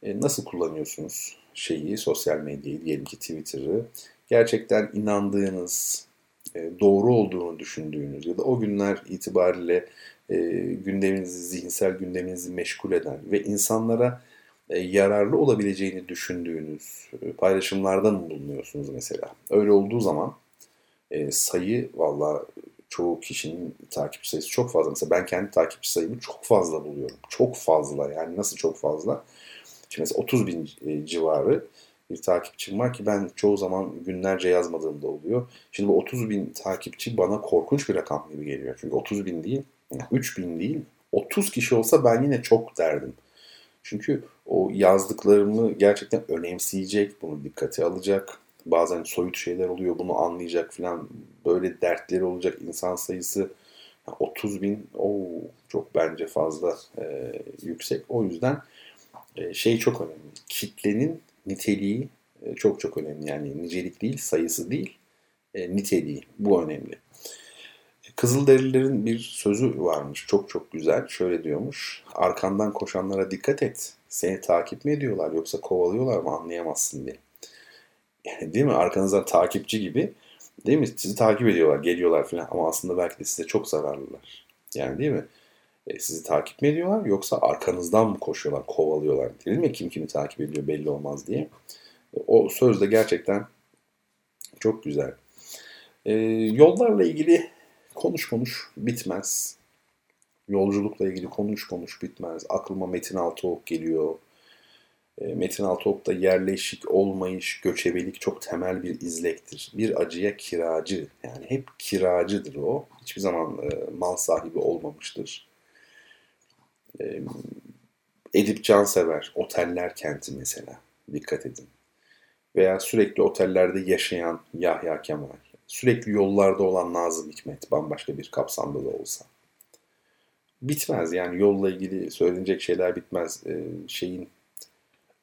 e, nasıl kullanıyorsunuz şeyi, sosyal medyayı, diyelim ki Twitter'ı. Gerçekten inandığınız, doğru olduğunu düşündüğünüz ya da o günler itibariyle gündeminizi, zihinsel gündeminizi meşgul eden ve insanlara yararlı olabileceğini düşündüğünüz e, paylaşımlarda mı bulunuyorsunuz mesela? Öyle olduğu zaman e, sayı valla çoğu kişinin takipçi sayısı çok fazla. Mesela ben kendi takipçi sayımı çok fazla buluyorum. Çok fazla yani nasıl çok fazla? Şimdi mesela 30 bin civarı bir takipçim var ki ben çoğu zaman günlerce yazmadığımda oluyor. Şimdi bu 30 bin takipçi bana korkunç bir rakam gibi geliyor. Çünkü 30 bin değil, 3 bin değil, 30 kişi olsa ben yine çok derdim. Çünkü o yazdıklarımı gerçekten önemseyecek, bunu dikkate alacak. Bazen soyut şeyler oluyor, bunu anlayacak falan. Böyle dertleri olacak insan sayısı 30 bin o çok bence fazla e, yüksek. O yüzden e, şey çok önemli. Kitlenin niteliği e, çok çok önemli. Yani nicelik değil, sayısı değil, e, niteliği. Bu önemli. Kızılderililerin bir sözü varmış çok çok güzel. Şöyle diyormuş. Arkandan koşanlara dikkat et. Seni takip mi ediyorlar yoksa kovalıyorlar mı anlayamazsın diye. Yani değil mi? Arkanızdan takipçi gibi değil mi? Sizi takip ediyorlar, geliyorlar falan ama aslında belki de size çok zararlılar. Yani değil mi? E, sizi takip mi ediyorlar yoksa arkanızdan mı koşuyorlar, kovalıyorlar? Dedim ya kim kimi takip ediyor belli olmaz diye. E, o söz de gerçekten çok güzel. E, yollarla ilgili konuş konuş bitmez. Yolculukla ilgili konuş konuş bitmez. Aklıma Metin Altıok geliyor. E, Metin Altıok'ta yerleşik olmayış, göçebelik çok temel bir izlektir. Bir acıya kiracı, yani hep kiracıdır o. Hiçbir zaman e, mal sahibi olmamıştır. E, Edip Cansever, Oteller Kenti mesela. Dikkat edin. Veya sürekli otellerde yaşayan Yahya Kemal. Sürekli yollarda olan Nazım Hikmet, bambaşka bir kapsamda da olsa. Bitmez yani yolla ilgili söylenecek şeyler bitmez. Ee, şeyin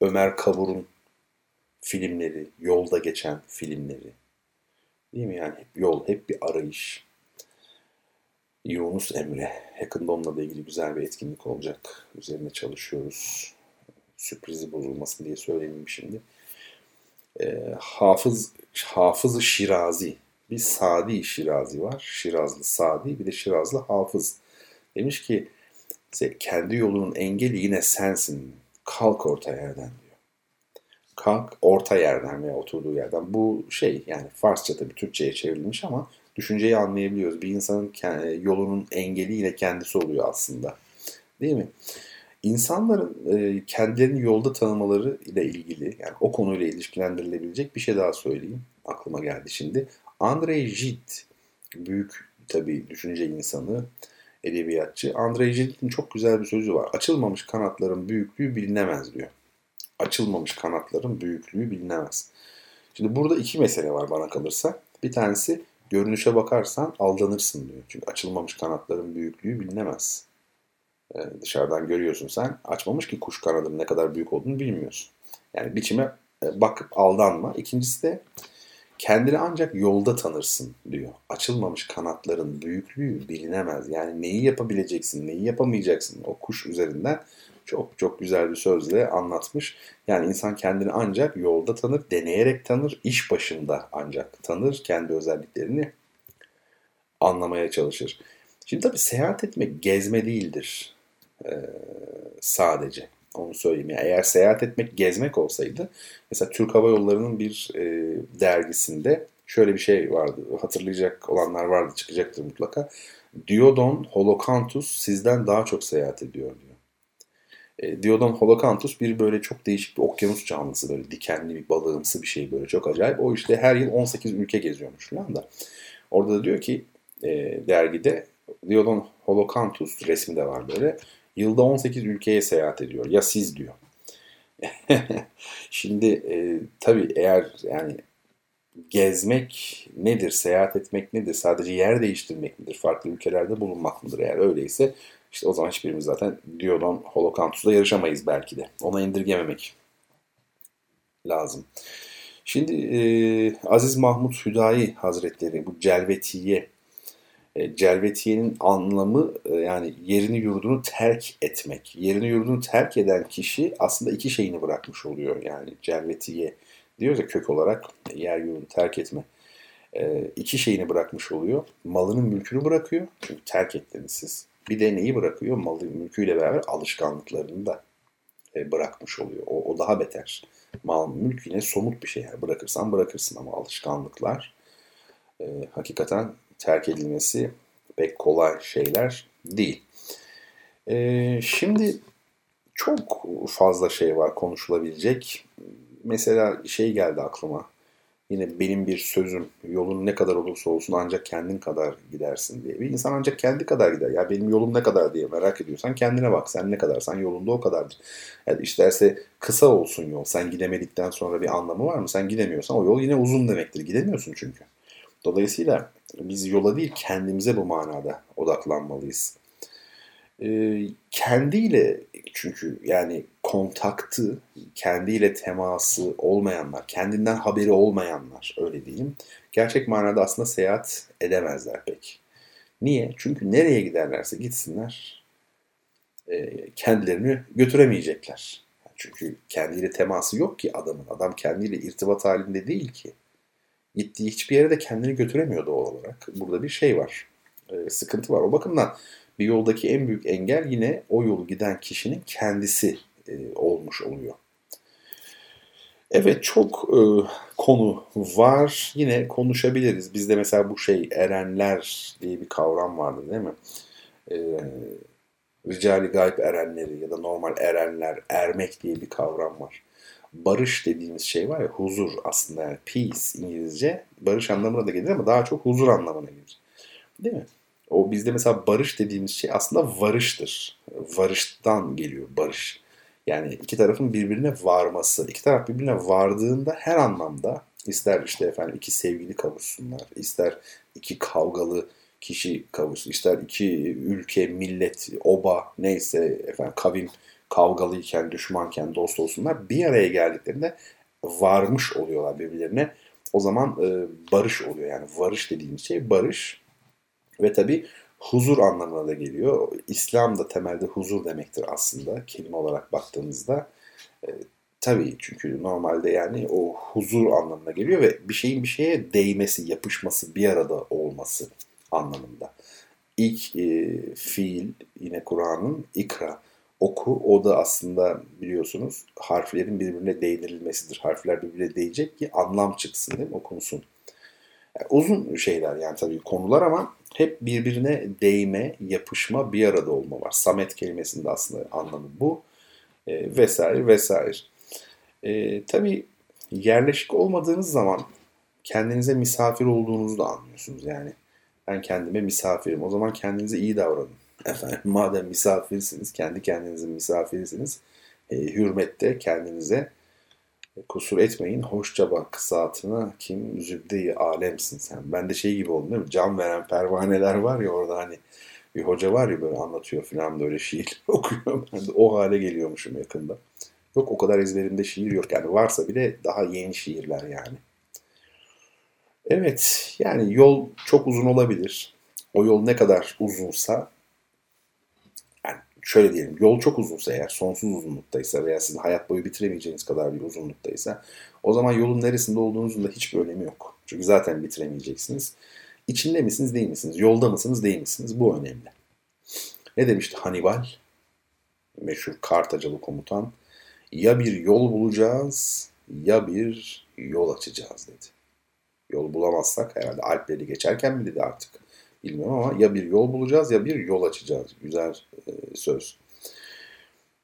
Ömer Kavur'un filmleri, yolda geçen filmleri. Değil mi yani? Yol, hep bir arayış. Yunus Emre. Yakında onunla da ilgili güzel bir etkinlik olacak. Üzerine çalışıyoruz. Sürprizi bozulmasın diye söyleyeyim şimdi. E, Hafız Hafız Şirazi. Bir Sadi Şirazi var. Şirazlı Sadi bir de Şirazlı Hafız. Demiş ki kendi yolunun engeli yine sensin. Kalk orta yerden diyor. Kalk orta yerden veya oturduğu yerden. Bu şey yani Farsça tabii Türkçe'ye çevrilmiş ama düşünceyi anlayabiliyoruz. Bir insanın yolunun engeli yine kendisi oluyor aslında. Değil mi? İnsanların e, kendilerini yolda tanımaları ile ilgili yani o konuyla ilişkilendirilebilecek bir şey daha söyleyeyim. Aklıma geldi şimdi. Andrei Gide büyük tabii düşünce insanı, edebiyatçı. Andrei Gide'in çok güzel bir sözü var. Açılmamış kanatların büyüklüğü bilinemez diyor. Açılmamış kanatların büyüklüğü bilinemez. Şimdi burada iki mesele var bana kalırsa. Bir tanesi görünüşe bakarsan aldanırsın diyor. Çünkü açılmamış kanatların büyüklüğü bilinemez. Ee, dışarıdan görüyorsun sen. Açmamış ki kuş kanadının ne kadar büyük olduğunu bilmiyorsun. Yani biçime e, bakıp aldanma. İkincisi de kendini ancak yolda tanırsın diyor. Açılmamış kanatların büyüklüğü bilinemez. Yani neyi yapabileceksin, neyi yapamayacaksın o kuş üzerinden çok çok güzel bir sözle anlatmış. Yani insan kendini ancak yolda tanır, deneyerek tanır, iş başında ancak tanır, kendi özelliklerini anlamaya çalışır. Şimdi tabii seyahat etmek gezme değildir ee, sadece. Onu söyleyeyim. Yani eğer seyahat etmek, gezmek olsaydı mesela Türk Hava Yolları'nın bir e, dergisinde şöyle bir şey vardı. Hatırlayacak olanlar vardı. Çıkacaktır mutlaka. Diodon Holocanthus sizden daha çok seyahat ediyor diyor. E, Diodon Holocanthus bir böyle çok değişik bir okyanus canlısı. Böyle dikenli bir balığımsı bir şey böyle çok acayip. O işte her yıl 18 ülke geziyormuş falan da. Orada da diyor ki e, dergide Diodon Holocanthus resmi de var böyle. Yılda 18 ülkeye seyahat ediyor. Ya siz diyor. [LAUGHS] Şimdi e, tabii eğer yani gezmek nedir, seyahat etmek nedir, sadece yer değiştirmek midir, farklı ülkelerde bulunmak mıdır eğer öyleyse işte o zaman hiçbirimiz zaten Diodon Holocanthus'da yarışamayız belki de. Ona indirgememek lazım. Şimdi e, Aziz Mahmut Hüdayi Hazretleri bu Celvetiye e, celvetiyenin anlamı e, yani yerini yurdunu terk etmek. Yerini yurdunu terk eden kişi aslında iki şeyini bırakmış oluyor. Yani celvetiye diyoruz ya kök olarak yer yurdunu terk etme. E, iki şeyini bırakmış oluyor. Malının mülkünü bırakıyor. Çünkü terk ettiniz siz. Bir de neyi bırakıyor? Malı mülküyle beraber alışkanlıklarını da bırakmış oluyor. O, o daha beter. Mal mülk yine somut bir şey. Yani bırakırsan bırakırsın ama alışkanlıklar e, hakikaten terk edilmesi pek kolay şeyler değil. Ee, şimdi çok fazla şey var konuşulabilecek. Mesela şey geldi aklıma. Yine benim bir sözüm yolun ne kadar olursa olsun ancak kendin kadar gidersin diye. Bir insan ancak kendi kadar gider. Ya benim yolum ne kadar diye merak ediyorsan kendine bak. Sen ne kadarsan yolunda o kadardır. Yani isterse kısa olsun yol. Sen gidemedikten sonra bir anlamı var mı? Sen gidemiyorsan o yol yine uzun demektir. Gidemiyorsun çünkü. Dolayısıyla biz yola değil kendimize bu manada odaklanmalıyız. Ee, kendiyle çünkü yani kontaktı, kendiyle teması olmayanlar, kendinden haberi olmayanlar öyle diyeyim. Gerçek manada aslında seyahat edemezler pek. Niye? Çünkü nereye giderlerse gitsinler e, kendilerini götüremeyecekler. Çünkü kendiyle teması yok ki adamın. Adam kendiyle irtibat halinde değil ki gittiği hiçbir yere de kendini götüremiyor doğal olarak. Burada bir şey var. E, sıkıntı var. O bakımdan bir yoldaki en büyük engel yine o yolu giden kişinin kendisi e, olmuş oluyor. Evet çok e, konu var. Yine konuşabiliriz. Bizde mesela bu şey erenler diye bir kavram vardı değil mi? E, ricali gayb erenleri ya da normal erenler, ermek diye bir kavram var. Barış dediğimiz şey var ya huzur aslında yani peace İngilizce barış anlamına da gelir ama daha çok huzur anlamına gelir. Değil mi? O bizde mesela barış dediğimiz şey aslında varıştır. Varıştan geliyor barış. Yani iki tarafın birbirine varması. İki taraf birbirine vardığında her anlamda ister işte efendim iki sevgili kavuşsunlar, ister iki kavgalı kişi kavuşsun, ister iki ülke, millet, oba neyse efendim kavim kavgalıyken, düşmanken dost olsunlar. Bir araya geldiklerinde varmış oluyorlar birbirlerine. O zaman e, barış oluyor. Yani varış dediğimiz şey barış. Ve tabi huzur anlamına da geliyor. İslam da temelde huzur demektir aslında kelime olarak baktığımızda. E, tabii çünkü normalde yani o huzur anlamına geliyor ve bir şeyin bir şeye değmesi, yapışması, bir arada olması anlamında. İlk e, fiil yine Kur'an'ın ikra, oku. O da aslında biliyorsunuz harflerin birbirine değdirilmesidir. Harfler birbirine değecek ki anlam çıksın değil mi? Okunsun. Yani uzun şeyler yani tabii konular ama hep birbirine değme, yapışma, bir arada olma var. Samet kelimesinde aslında anlamı bu. E, vesaire vesaire. E, tabii yerleşik olmadığınız zaman kendinize misafir olduğunuzu da anlıyorsunuz. Yani ben kendime misafirim. O zaman kendinize iyi davranın. Efendim madem misafirsiniz, kendi kendinizin misafirisiniz. E, hürmette kendinize kusur etmeyin. Hoşça bak saatine kim zübde alemsin sen. Ben de şey gibi oldum değil mi? Can veren pervaneler var ya orada hani bir hoca var ya böyle anlatıyor falan böyle şiir [LAUGHS] okuyor. Ben de o hale geliyormuşum yakında. Yok o kadar ezberimde şiir yok. Yani varsa bile daha yeni şiirler yani. Evet yani yol çok uzun olabilir. O yol ne kadar uzunsa şöyle diyelim yol çok uzunsa eğer sonsuz uzunluktaysa veya sizin hayat boyu bitiremeyeceğiniz kadar bir uzunluktaysa o zaman yolun neresinde olduğunuzun da hiçbir önemi yok. Çünkü zaten bitiremeyeceksiniz. İçinde misiniz değil misiniz? Yolda mısınız değil misiniz? Bu önemli. Ne demişti Hannibal? Meşhur Kartacalı komutan. Ya bir yol bulacağız ya bir yol açacağız dedi. Yol bulamazsak herhalde Alpleri geçerken mi dedi artık bilmiyorum ama ya bir yol bulacağız ya bir yol açacağız. Güzel e, söz.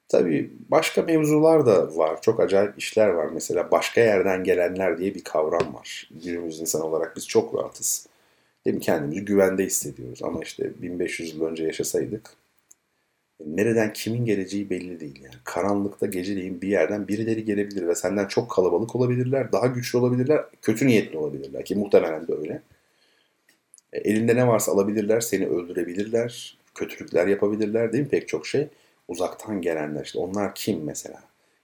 Tabii başka mevzular da var. Çok acayip işler var. Mesela başka yerden gelenler diye bir kavram var. Günümüz insan olarak biz çok rahatız. Değil mi? Kendimizi güvende hissediyoruz. Ama işte 1500 yıl önce yaşasaydık nereden kimin geleceği belli değil. Yani karanlıkta geceleyin bir yerden birileri gelebilir ve senden çok kalabalık olabilirler, daha güçlü olabilirler, kötü niyetli olabilirler ki muhtemelen de öyle. E, elinde ne varsa alabilirler, seni öldürebilirler, kötülükler yapabilirler değil mi pek çok şey. Uzaktan gelenler işte onlar kim mesela?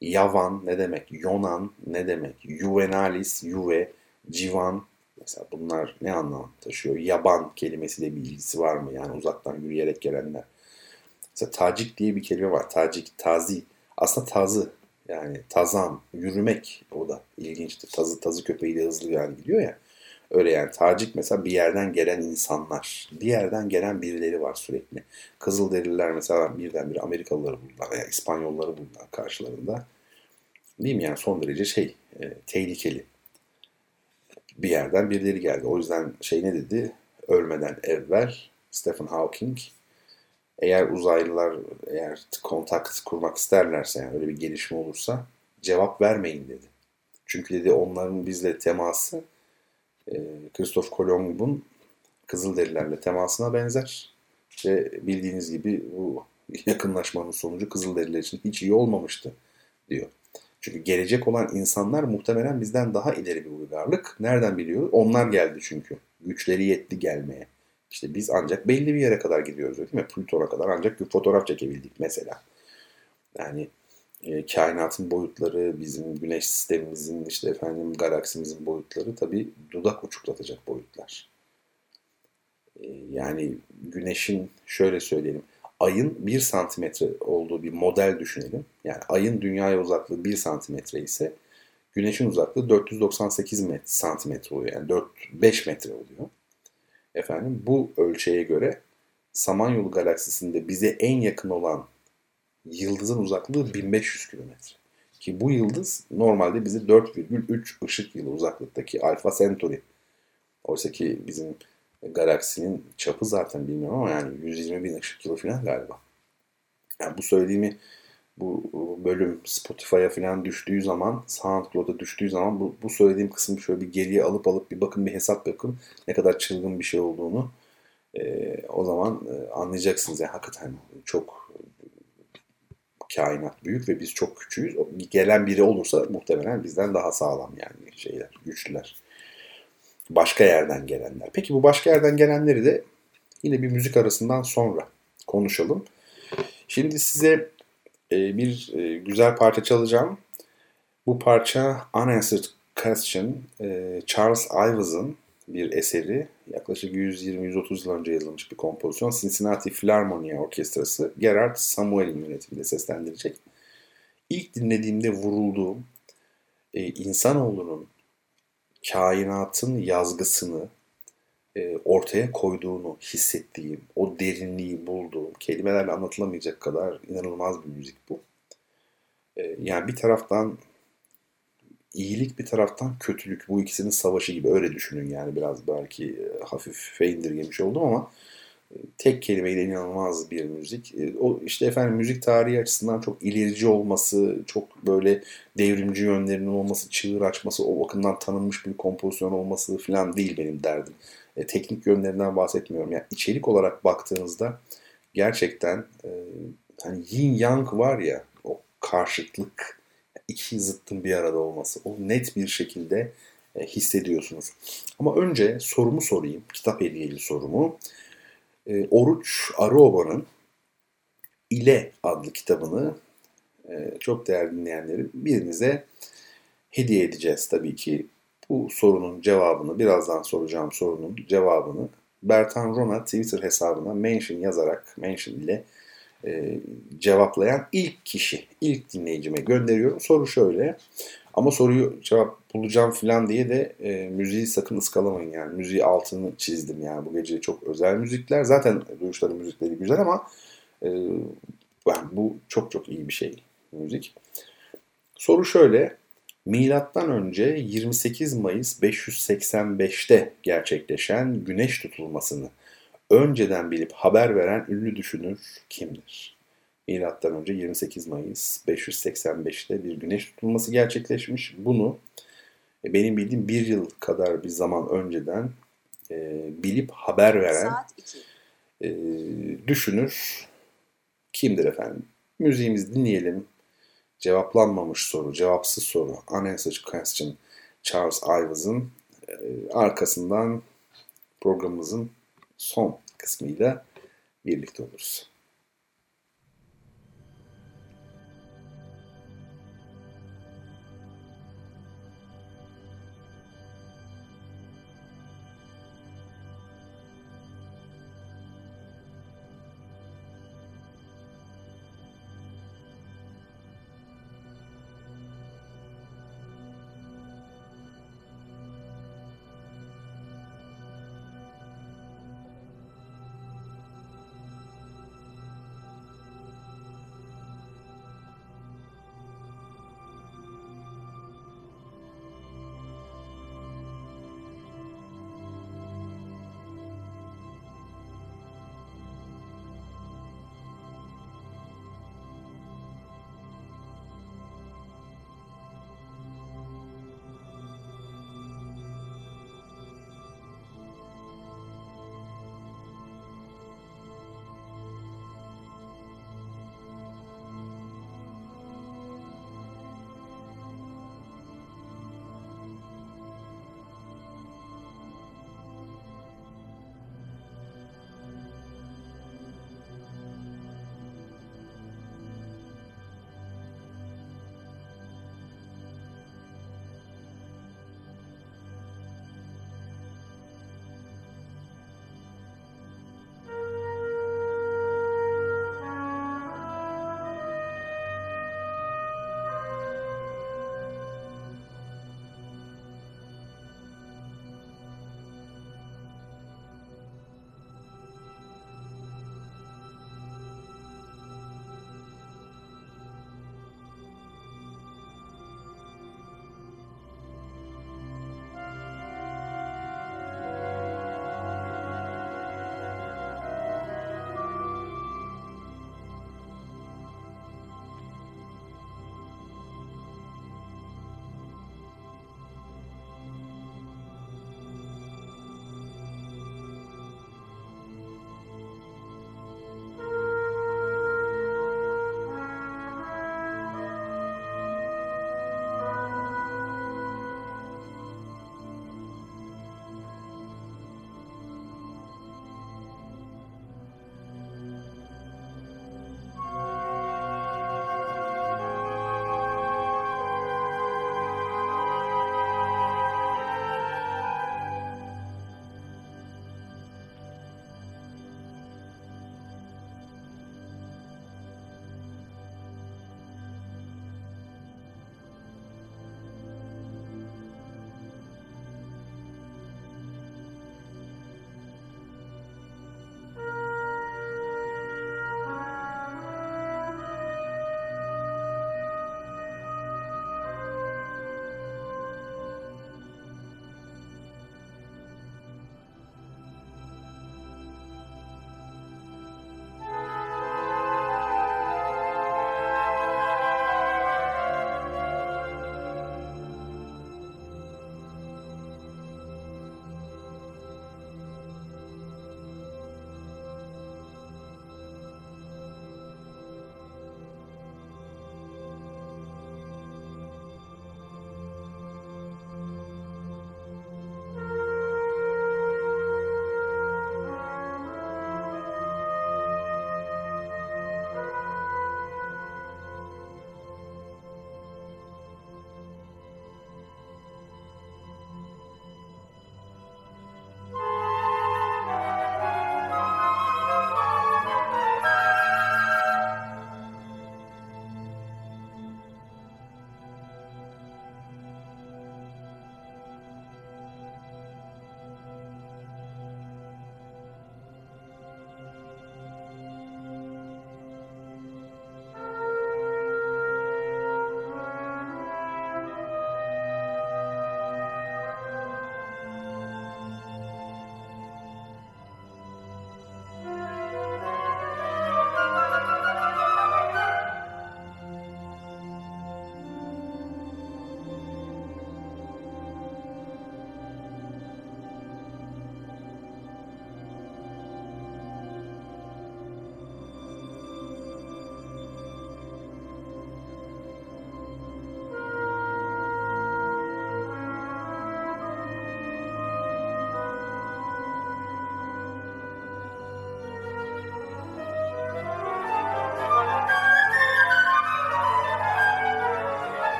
Yavan ne demek? Yonan ne demek? Juvenalis, Juve, Civan mesela bunlar ne anlam taşıyor? Yaban kelimesiyle bir ilgisi var mı? Yani uzaktan yürüyerek gelenler. Mesela tacik diye bir kelime var. Tacik, tazi. Aslında tazı yani tazan, yürümek o da ilginçtir. Tazı, tazı köpeğiyle hızlı yani gidiyor ya. Öyle yani Tacik mesela bir yerden gelen insanlar. Bir yerden gelen birileri var sürekli. Kızılderililer mesela birdenbire Amerikalıları buldular veya İspanyolları buldular karşılarında. Değil mi yani son derece şey e, tehlikeli. Bir yerden birileri geldi. O yüzden şey ne dedi? Ölmeden evvel Stephen Hawking eğer uzaylılar eğer kontak kurmak isterlerse yani öyle bir gelişme olursa cevap vermeyin dedi. Çünkü dedi onların bizle teması Christoph Kolomb'un Kızılderililerle temasına benzer. Ve bildiğiniz gibi bu [LAUGHS] yakınlaşmanın sonucu Kızılderililer için hiç iyi olmamıştı diyor. Çünkü gelecek olan insanlar muhtemelen bizden daha ileri bir uygarlık. Nereden biliyoruz? Onlar geldi çünkü. Güçleri yetti gelmeye. İşte biz ancak belli bir yere kadar gidiyoruz değil mi? Plüton'a kadar ancak bir fotoğraf çekebildik mesela. Yani e, kainatın boyutları, bizim güneş sistemimizin, işte efendim galaksimizin boyutları tabii dudak uçuklatacak boyutlar. E, yani güneşin şöyle söyleyelim, ayın 1 santimetre olduğu bir model düşünelim. Yani ayın dünyaya uzaklığı 1 santimetre ise güneşin uzaklığı 498 met santimetre oluyor. Yani 4 5 metre oluyor. Efendim bu ölçeğe göre Samanyolu galaksisinde bize en yakın olan yıldızın uzaklığı 1500 kilometre. Ki bu yıldız normalde bizi 4,3 ışık yılı uzaklıktaki Alpha Centauri. Oysa ki bizim galaksinin çapı zaten bilmiyorum ama yani 120 bin ışık yılı falan galiba. Yani bu söylediğimi bu bölüm Spotify'a falan düştüğü zaman, SoundCloud'a düştüğü zaman bu, bu söylediğim kısmı şöyle bir geriye alıp alıp bir bakın bir hesap yapın ne kadar çılgın bir şey olduğunu e, o zaman e, anlayacaksınız. Yani hakikaten çok kainat büyük ve biz çok küçüğüz. Gelen biri olursa muhtemelen bizden daha sağlam yani şeyler, güçlüler. Başka yerden gelenler. Peki bu başka yerden gelenleri de yine bir müzik arasından sonra konuşalım. Şimdi size e, bir e, güzel parça çalacağım. Bu parça Unanswered Question, e, Charles Ives'ın bir eseri. Yaklaşık 120-130 yıl önce yazılmış bir kompozisyon. Cincinnati Philharmonia Orkestrası Gerard Samuel'in yönetiminde seslendirecek. İlk dinlediğimde vurulduğum e, insanoğlunun kainatın yazgısını e, ortaya koyduğunu hissettiğim, o derinliği bulduğum, kelimelerle anlatılamayacak kadar inanılmaz bir müzik bu. E, yani bir taraftan iyilik bir taraftan kötülük. Bu ikisinin savaşı gibi öyle düşünün yani biraz belki e, hafif indirgemiş oldum ama e, tek kelimeyle inanılmaz bir müzik. E, o işte efendim müzik tarihi açısından çok ilerici olması, çok böyle devrimci yönlerinin olması, çığır açması, o bakımdan tanınmış bir kompozisyon olması falan değil benim derdim. E, teknik yönlerinden bahsetmiyorum. Yani içerik olarak baktığınızda gerçekten e, hani yin yang var ya o karşıtlık iki zıttın bir arada olması. O net bir şekilde e, hissediyorsunuz. Ama önce sorumu sorayım. Kitap hediyeli sorumu. E, Oruç Arıoba'nın İle adlı kitabını e, çok değerli dinleyenlerim birinize hediye edeceğiz tabii ki. Bu sorunun cevabını, birazdan soracağım sorunun cevabını Bertan Rona Twitter hesabına mention yazarak, mention ile e, cevaplayan ilk kişi, ilk dinleyicime gönderiyorum. Soru şöyle. Ama soruyu cevap bulacağım falan diye de e, müziği sakın ıskalamayın yani. Müziği altını çizdim yani bu gece çok özel müzikler. Zaten duyuşların müzikleri güzel ama e, bu çok çok iyi bir şey müzik. Soru şöyle. Milattan önce 28 Mayıs 585'te gerçekleşen güneş tutulmasını önceden bilip haber veren ünlü düşünür kimdir? Milattan önce 28 Mayıs 585'te bir güneş tutulması gerçekleşmiş. Bunu e, benim bildiğim bir yıl kadar bir zaman önceden e, bilip haber veren e, düşünür kimdir efendim? Müziğimizi dinleyelim. Cevaplanmamış soru, cevapsız soru. Unanswered Question Charles Ives'ın e, arkasından programımızın son kısmıyla birlikte oluruz.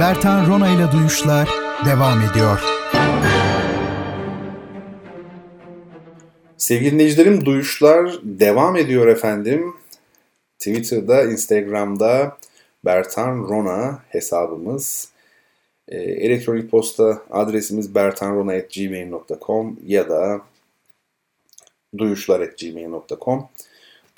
Bertan Rona ile Duyuşlar devam ediyor. Sevgili dinleyicilerim Duyuşlar devam ediyor efendim. Twitter'da, Instagram'da Bertan Rona hesabımız. E, elektronik posta adresimiz bertanrona.gmail.com ya da duyuşlar.gmail.com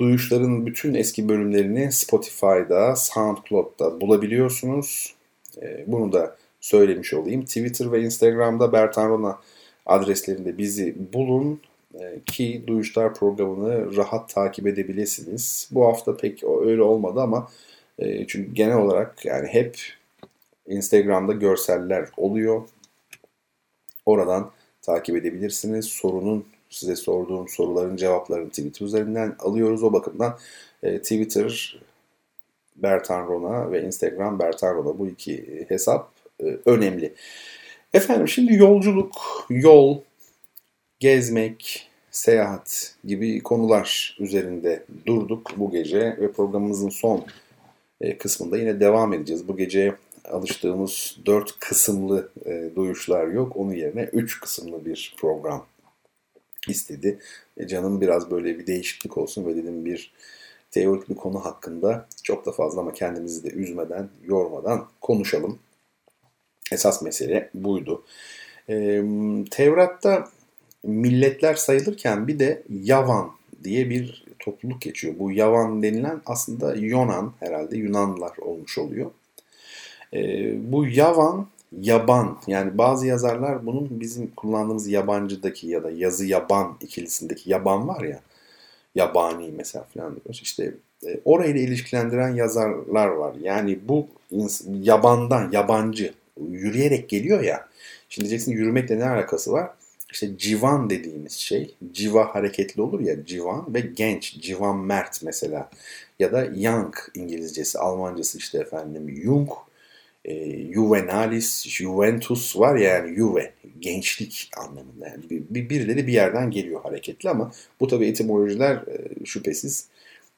Duyuşların bütün eski bölümlerini Spotify'da, SoundCloud'da bulabiliyorsunuz. E, bunu da söylemiş olayım. Twitter ve Instagram'da Bertan Rona adreslerinde bizi bulun e, ki Duyuşlar programını rahat takip edebilirsiniz. Bu hafta pek öyle olmadı ama e, çünkü genel olarak yani hep Instagram'da görseller oluyor. Oradan takip edebilirsiniz. Sorunun size sorduğum soruların cevaplarını Twitter üzerinden alıyoruz. O bakımdan e, Twitter Bertan Rona ve Instagram Bertan Rona bu iki hesap e, önemli. Efendim şimdi yolculuk, yol, gezmek, seyahat gibi konular üzerinde durduk bu gece ve programımızın son e, kısmında yine devam edeceğiz. Bu gece alıştığımız dört kısımlı e, duyuşlar yok. Onun yerine üç kısımlı bir program istedi. E, canım biraz böyle bir değişiklik olsun ve dedim bir teorik bir konu hakkında çok da fazla ama kendimizi de üzmeden, yormadan konuşalım. Esas mesele buydu. E, Tevrat'ta milletler sayılırken bir de Yavan diye bir topluluk geçiyor. Bu Yavan denilen aslında Yunan herhalde Yunanlılar olmuş oluyor. E, bu Yavan yaban yani bazı yazarlar bunun bizim kullandığımız yabancıdaki ya da yazı yaban ikilisindeki yaban var ya yabani mesela falan diyoruz. İşte e, orayla ilişkilendiren yazarlar var. Yani bu yabandan yabancı yürüyerek geliyor ya. Şimdi diyeceksin yürümekle ne alakası var? İşte civan dediğimiz şey, civa hareketli olur ya civan ve genç, civan mert mesela. Ya da young İngilizcesi, Almancası işte efendim young, e, juvenalis, juventus var ya yani juve, gençlik anlamında. Yani bir, birileri bir yerden geliyor hareketli ama bu tabi etimolojiler e, şüphesiz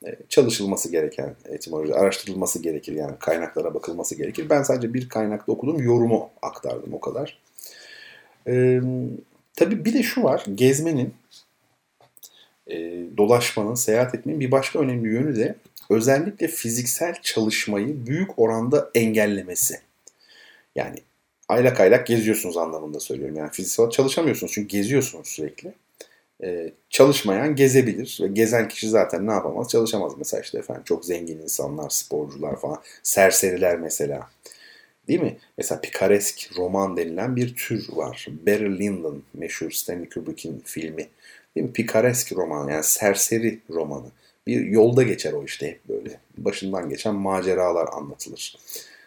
e, çalışılması gereken etimoloji, araştırılması gerekir yani kaynaklara bakılması gerekir. Ben sadece bir kaynakta okudum, yorumu aktardım o kadar. Ee, tabii bir de şu var, gezmenin, e, dolaşmanın, seyahat etmenin bir başka önemli yönü de özellikle fiziksel çalışmayı büyük oranda engellemesi. Yani aylak aylak geziyorsunuz anlamında söylüyorum. Yani fiziksel çalışamıyorsunuz çünkü geziyorsunuz sürekli. Ee, çalışmayan gezebilir ve gezen kişi zaten ne yapamaz? Çalışamaz mesela işte efendim çok zengin insanlar, sporcular falan, serseriler mesela. Değil mi? Mesela pikaresk roman denilen bir tür var. Barry Lyndon meşhur Stanley Kubrick'in filmi. Değil mi? Pikaresk roman yani serseri romanı bir yolda geçer o işte hep böyle. Başından geçen maceralar anlatılır.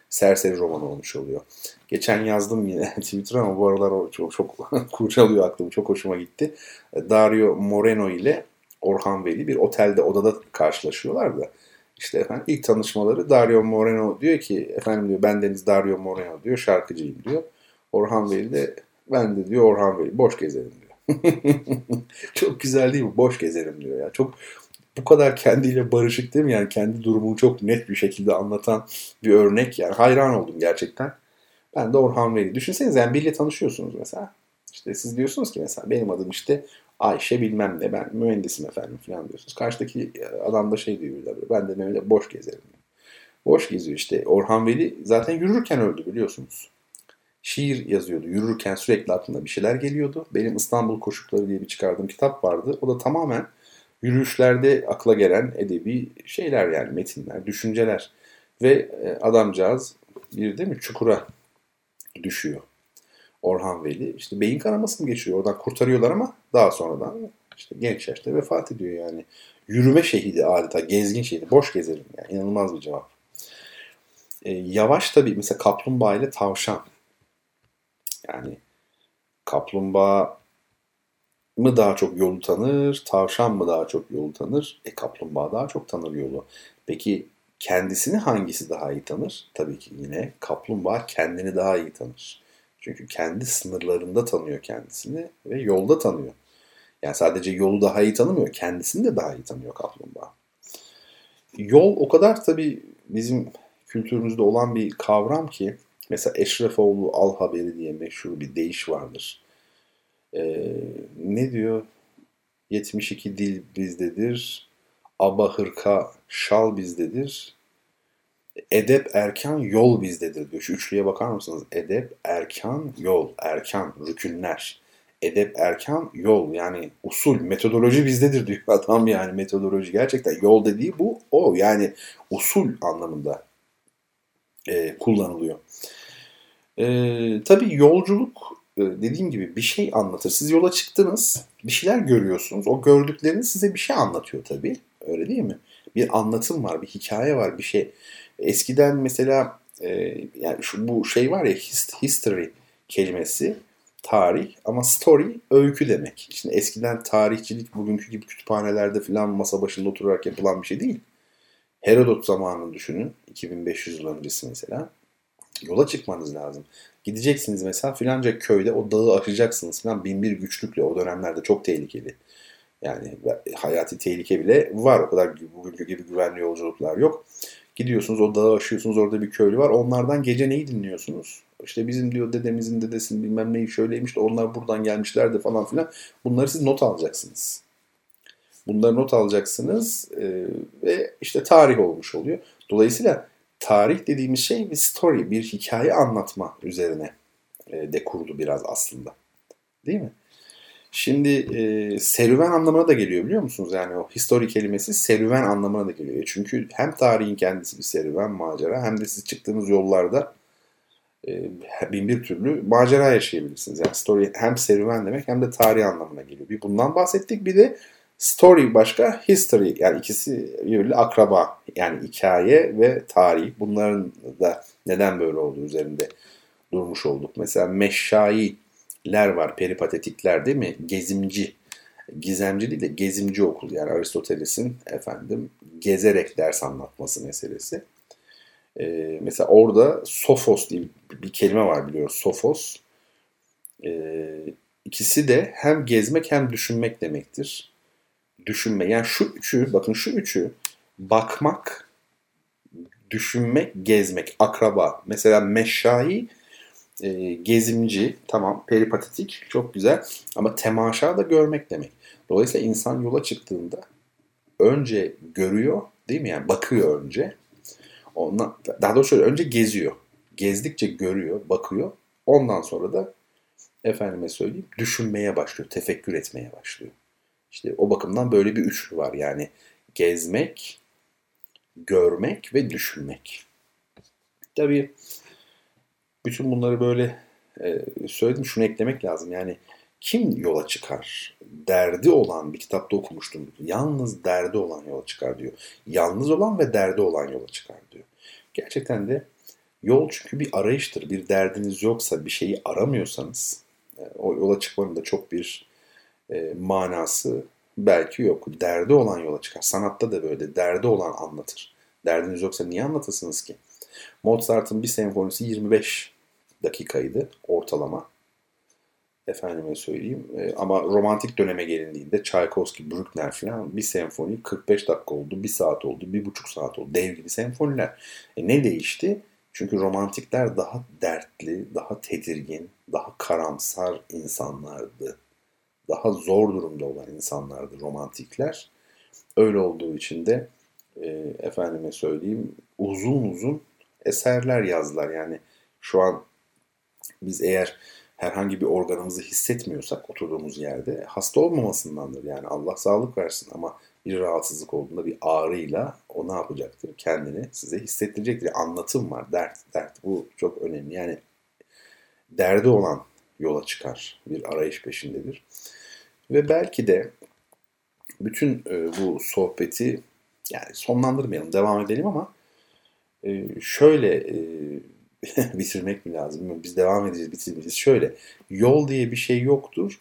Serseri roman olmuş oluyor. Geçen yazdım yine [LAUGHS] Twitter'a ama bu aralar o çok, çok [LAUGHS] kurcalıyor aklımı. Çok hoşuma gitti. Dario Moreno ile Orhan Veli bir otelde odada karşılaşıyorlar da. İşte efendim ilk tanışmaları Dario Moreno diyor ki efendim diyor ben Deniz Dario Moreno diyor şarkıcıyım diyor. Orhan Veli de ben de diyor Orhan Veli boş gezerim diyor. [LAUGHS] çok güzel değil mi? Boş gezerim diyor ya. Çok bu kadar kendiyle barışık değil mi? Yani kendi durumunu çok net bir şekilde anlatan bir örnek. Yani hayran oldum gerçekten. Ben de Orhan Veli. Düşünsenize yani biriyle tanışıyorsunuz mesela. İşte siz diyorsunuz ki mesela benim adım işte Ayşe bilmem ne ben mühendisim efendim falan diyorsunuz. Karşıdaki adam da şey diyor ben de böyle boş gezerim. Boş geziyor işte. Orhan Veli zaten yürürken öldü biliyorsunuz. Şiir yazıyordu. Yürürken sürekli aklına bir şeyler geliyordu. Benim İstanbul Koşukları diye bir çıkardığım kitap vardı. O da tamamen yürüyüşlerde akla gelen edebi şeyler yani metinler, düşünceler. Ve e, adamcağız bir değil mi çukura düşüyor. Orhan Veli. işte beyin kanaması mı geçiriyor? Oradan kurtarıyorlar ama daha sonradan işte genç yaşta vefat ediyor yani. Yürüme şehidi adeta, gezgin şehidi. Boş gezerim yani. inanılmaz bir cevap. Ee, yavaş tabii mesela kaplumbağa ile tavşan. Yani kaplumbağa mı daha çok yolu tanır, tavşan mı daha çok yolu tanır? E kaplumbağa daha çok tanır yolu. Peki kendisini hangisi daha iyi tanır? Tabii ki yine kaplumbağa kendini daha iyi tanır. Çünkü kendi sınırlarında tanıyor kendisini ve yolda tanıyor. Yani sadece yolu daha iyi tanımıyor, kendisini de daha iyi tanıyor kaplumbağa. Yol o kadar tabii bizim kültürümüzde olan bir kavram ki Mesela Eşrefoğlu Al Haberi diye meşhur bir deyiş vardır. Ee, ne diyor? 72 dil bizdedir. Aba hırka şal bizdedir. Edep erkan yol bizdedir diyor. Şu üçlüye bakar mısınız? Edep erkan yol. Erkan, rükünler. Edep erkan yol. Yani usul, metodoloji bizdedir diyor [LAUGHS] adam yani metodoloji. Gerçekten yol dediği bu o. Yani usul anlamında e, kullanılıyor. E, tabii yolculuk e, dediğim gibi bir şey anlatır. Siz yola çıktınız, bir şeyler görüyorsunuz. O gördükleriniz size bir şey anlatıyor tabii. Öyle değil mi? Bir anlatım var, bir hikaye var, bir şey. Eskiden mesela e, yani şu bu şey var ya history kelimesi tarih ama story öykü demek. Şimdi eskiden tarihçilik bugünkü gibi kütüphanelerde falan masa başında oturarak yapılan bir şey değil. Herodot zamanını düşünün. 2500 yıl öncesi mesela. Yola çıkmanız lazım. Gideceksiniz mesela filanca köyde o dağı aşacaksınız falan bin bir güçlükle. O dönemlerde çok tehlikeli. Yani hayati tehlike bile var. O kadar bugünkü gibi güvenli yolculuklar yok. Gidiyorsunuz o dağı aşıyorsunuz orada bir köylü var. Onlardan gece neyi dinliyorsunuz? İşte bizim diyor dedemizin dedesinin bilmem neyi şöyleymiş de onlar buradan gelmişlerdi falan filan. Bunları siz not alacaksınız. Bunları not alacaksınız e, ve işte tarih olmuş oluyor. Dolayısıyla tarih dediğimiz şey bir story, bir hikaye anlatma üzerine e, de kurulu biraz aslında. Değil mi? Şimdi e, serüven anlamına da geliyor biliyor musunuz? Yani o history kelimesi serüven anlamına da geliyor. Çünkü hem tarihin kendisi bir serüven, macera hem de siz çıktığınız yollarda e, bin bir türlü macera yaşayabilirsiniz. Yani story hem serüven demek hem de tarih anlamına geliyor. Bir bundan bahsettik. Bir de story başka, history yani ikisi birbiriyle akraba. Yani hikaye ve tarih. Bunların da neden böyle olduğu üzerinde durmuş olduk. Mesela meşşailer var, peripatetikler değil mi? Gezimci, gizemci değil de gezimci okul. Yani Aristoteles'in efendim gezerek ders anlatması meselesi. Ee, mesela orada sofos diye bir kelime var biliyoruz. Sofos. Ee, ikisi de hem gezmek hem düşünmek demektir. Düşünme. Yani şu üçü, bakın şu üçü bakmak, düşünmek, gezmek, akraba. Mesela meşşai e, gezimci, tamam peripatetik, çok güzel ama temaşa da görmek demek. Dolayısıyla insan yola çıktığında önce görüyor değil mi? Yani bakıyor önce. Ondan, daha doğrusu şöyle önce geziyor. Gezdikçe görüyor, bakıyor. Ondan sonra da efendime söyleyeyim düşünmeye başlıyor, tefekkür etmeye başlıyor. İşte o bakımdan böyle bir üçlü var. Yani gezmek, görmek ve düşünmek. Tabii bütün bunları böyle e, söyledim. Şunu eklemek lazım. Yani kim yola çıkar? Derdi olan bir kitapta okumuştum. Yalnız derdi olan yola çıkar diyor. Yalnız olan ve derdi olan yola çıkar diyor. Gerçekten de yol çünkü bir arayıştır. Bir derdiniz yoksa, bir şeyi aramıyorsanız e, o yola çıkmanın da çok bir e, manası belki yok. Derdi olan yola çıkar. Sanatta da böyle derdi olan anlatır. Derdiniz yoksa niye anlatasınız ki? Mozart'ın bir senfonisi 25 dakikaydı ortalama. Efendime söyleyeyim. E, ama romantik döneme gelindiğinde Tchaikovsky, Bruckner falan bir senfoni 45 dakika oldu, bir saat oldu, bir buçuk saat oldu. Dev gibi senfoniler. E, ne değişti? Çünkü romantikler daha dertli, daha tedirgin, daha karamsar insanlardı daha zor durumda olan insanlardı romantikler. Öyle olduğu için de e, efendime söyleyeyim uzun uzun eserler yazdılar. Yani şu an biz eğer herhangi bir organımızı hissetmiyorsak oturduğumuz yerde hasta olmamasındandır. Yani Allah sağlık versin ama bir rahatsızlık olduğunda bir ağrıyla o ne yapacaktır? Kendini size hissettirecektir. Anlatım var, dert, dert. Bu çok önemli. Yani derdi olan yola çıkar. Bir arayış peşindedir. Ve belki de bütün e, bu sohbeti yani sonlandırmayalım, devam edelim ama e, şöyle e, [LAUGHS] bitirmek mi lazım? Biz devam edeceğiz, bitirmeyeceğiz. Şöyle, yol diye bir şey yoktur.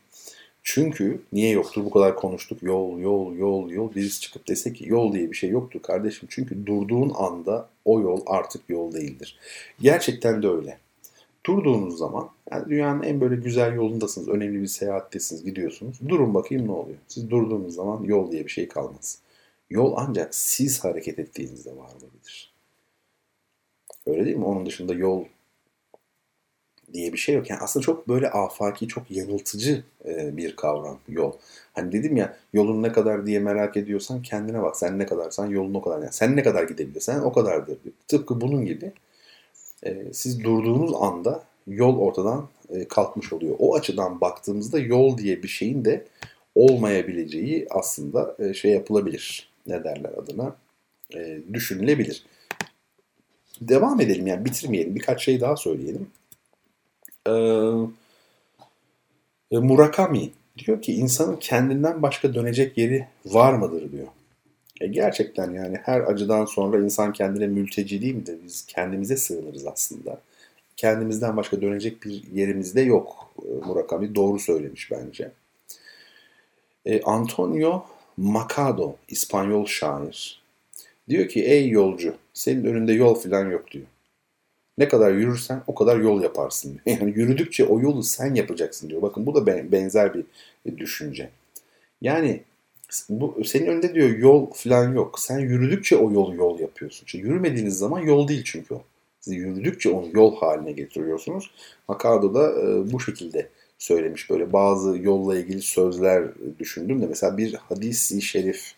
Çünkü niye yoktur bu kadar konuştuk yol yol yol yol birisi çıkıp dese ki yol diye bir şey yoktur kardeşim. Çünkü durduğun anda o yol artık yol değildir. Gerçekten de öyle. Durduğunuz zaman yani dünyanın en böyle güzel yolundasınız. Önemli bir seyahattesiniz. Gidiyorsunuz. Durun bakayım ne oluyor. Siz durduğunuz zaman yol diye bir şey kalmaz. Yol ancak siz hareket ettiğinizde var olabilir. Öyle değil mi? Onun dışında yol diye bir şey yok. Yani aslında çok böyle afaki, çok yanıltıcı e, bir kavram yol. Hani dedim ya yolun ne kadar diye merak ediyorsan kendine bak. Sen ne kadarsan yolun o kadar. Yani sen ne kadar gidebilirsen o kadardır. Tıpkı bunun gibi e, siz durduğunuz anda yol ortadan e, kalkmış oluyor. O açıdan baktığımızda yol diye bir şeyin de olmayabileceği aslında e, şey yapılabilir. Ne derler adına? E, düşünülebilir. Devam edelim yani bitirmeyelim. Birkaç şey daha söyleyelim. Ee, Murakami diyor ki insanın kendinden başka dönecek yeri var mıdır diyor. E gerçekten yani her acıdan sonra insan kendine mülteci değil mi de biz kendimize sığınırız aslında. Kendimizden başka dönecek bir yerimiz de yok. E, Murakami doğru söylemiş bence. E, Antonio Machado, İspanyol şair. Diyor ki ey yolcu senin önünde yol falan yok diyor. Ne kadar yürürsen o kadar yol yaparsın diyor. [LAUGHS] Yani yürüdükçe o yolu sen yapacaksın diyor. Bakın bu da benzer bir düşünce. Yani bu senin önünde diyor yol falan yok. Sen yürüdükçe o yolu yol yapıyorsun. İşte yürümediğiniz zaman yol değil çünkü o. Siz yürüdükçe onu yol haline getiriyorsunuz. Makado da e, bu şekilde söylemiş. Böyle bazı yolla ilgili sözler düşündüm de mesela bir hadisi şerif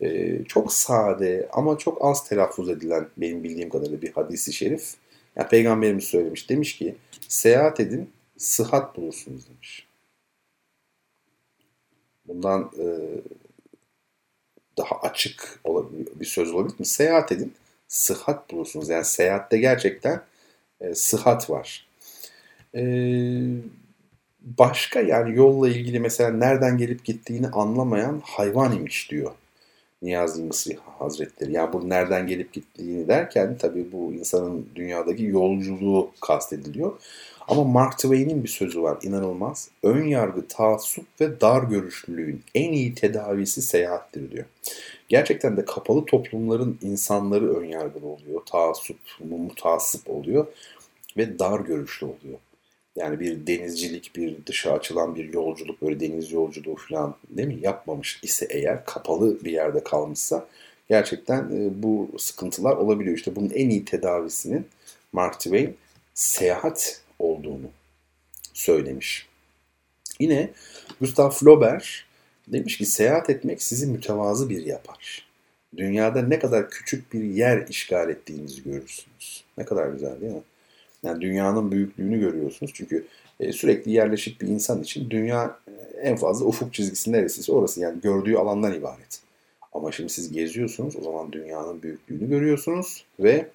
e, çok sade ama çok az telaffuz edilen benim bildiğim kadarıyla bir hadisi şerif. Yani Peygamberimiz söylemiş. Demiş ki seyahat edin sıhhat bulursunuz demiş. Bundan e, daha açık bir söz olabilir mi? Seyahat edin sıhhat bulursunuz. Yani seyahatte gerçekten e, sıhhat var. E, başka yani yolla ilgili mesela nereden gelip gittiğini anlamayan hayvan imiş diyor Niyazi Mısri Hazretleri. Yani bu nereden gelip gittiğini derken tabii bu insanın dünyadaki yolculuğu kastediliyor. Ama Mark Twain'in bir sözü var inanılmaz. Ön yargı, taassup ve dar görüşlülüğün en iyi tedavisi seyahattir diyor. Gerçekten de kapalı toplumların insanları ön yargılı oluyor. Taassup, mutasip oluyor ve dar görüşlü oluyor. Yani bir denizcilik, bir dışa açılan bir yolculuk, böyle deniz yolculuğu falan değil mi yapmamış ise eğer kapalı bir yerde kalmışsa gerçekten e, bu sıkıntılar olabiliyor. İşte bunun en iyi tedavisinin Mark Twain seyahat olduğunu söylemiş. Yine Gustav Flaubert demiş ki seyahat etmek sizi mütevazı bir yapar. Dünyada ne kadar küçük bir yer işgal ettiğinizi görürsünüz. Ne kadar güzel değil mi? Yani dünyanın büyüklüğünü görüyorsunuz. Çünkü e, sürekli yerleşik bir insan için dünya e, en fazla ufuk çizgisi neresiyse orası. Yani gördüğü alandan ibaret. Ama şimdi siz geziyorsunuz. O zaman dünyanın büyüklüğünü görüyorsunuz ve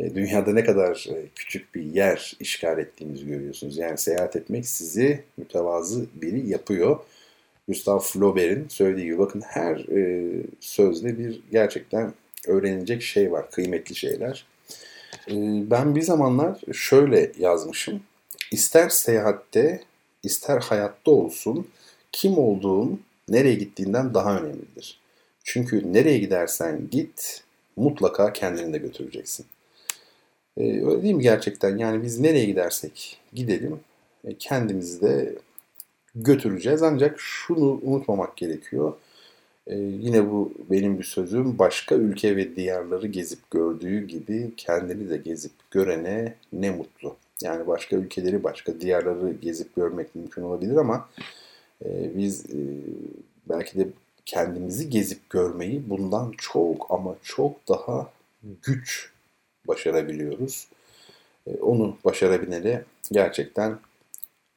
dünyada ne kadar küçük bir yer işgal ettiğinizi görüyorsunuz. Yani seyahat etmek sizi mütevazı biri yapıyor. Gustav Flaubert'in söylediği gibi bakın her sözde bir gerçekten öğrenilecek şey var, kıymetli şeyler. Ben bir zamanlar şöyle yazmışım. İster seyahatte, ister hayatta olsun kim olduğun nereye gittiğinden daha önemlidir. Çünkü nereye gidersen git mutlaka kendini de götüreceksin. Ee, öyle değil mi gerçekten? Yani biz nereye gidersek gidelim e, kendimizi de götüreceğiz. Ancak şunu unutmamak gerekiyor. Ee, yine bu benim bir sözüm. Başka ülke ve diyarları gezip gördüğü gibi kendini de gezip görene ne mutlu. Yani başka ülkeleri, başka diyarları gezip görmek mümkün olabilir ama e, biz e, belki de kendimizi gezip görmeyi bundan çok ama çok daha güç başarabiliyoruz. E, onu başarabilene gerçekten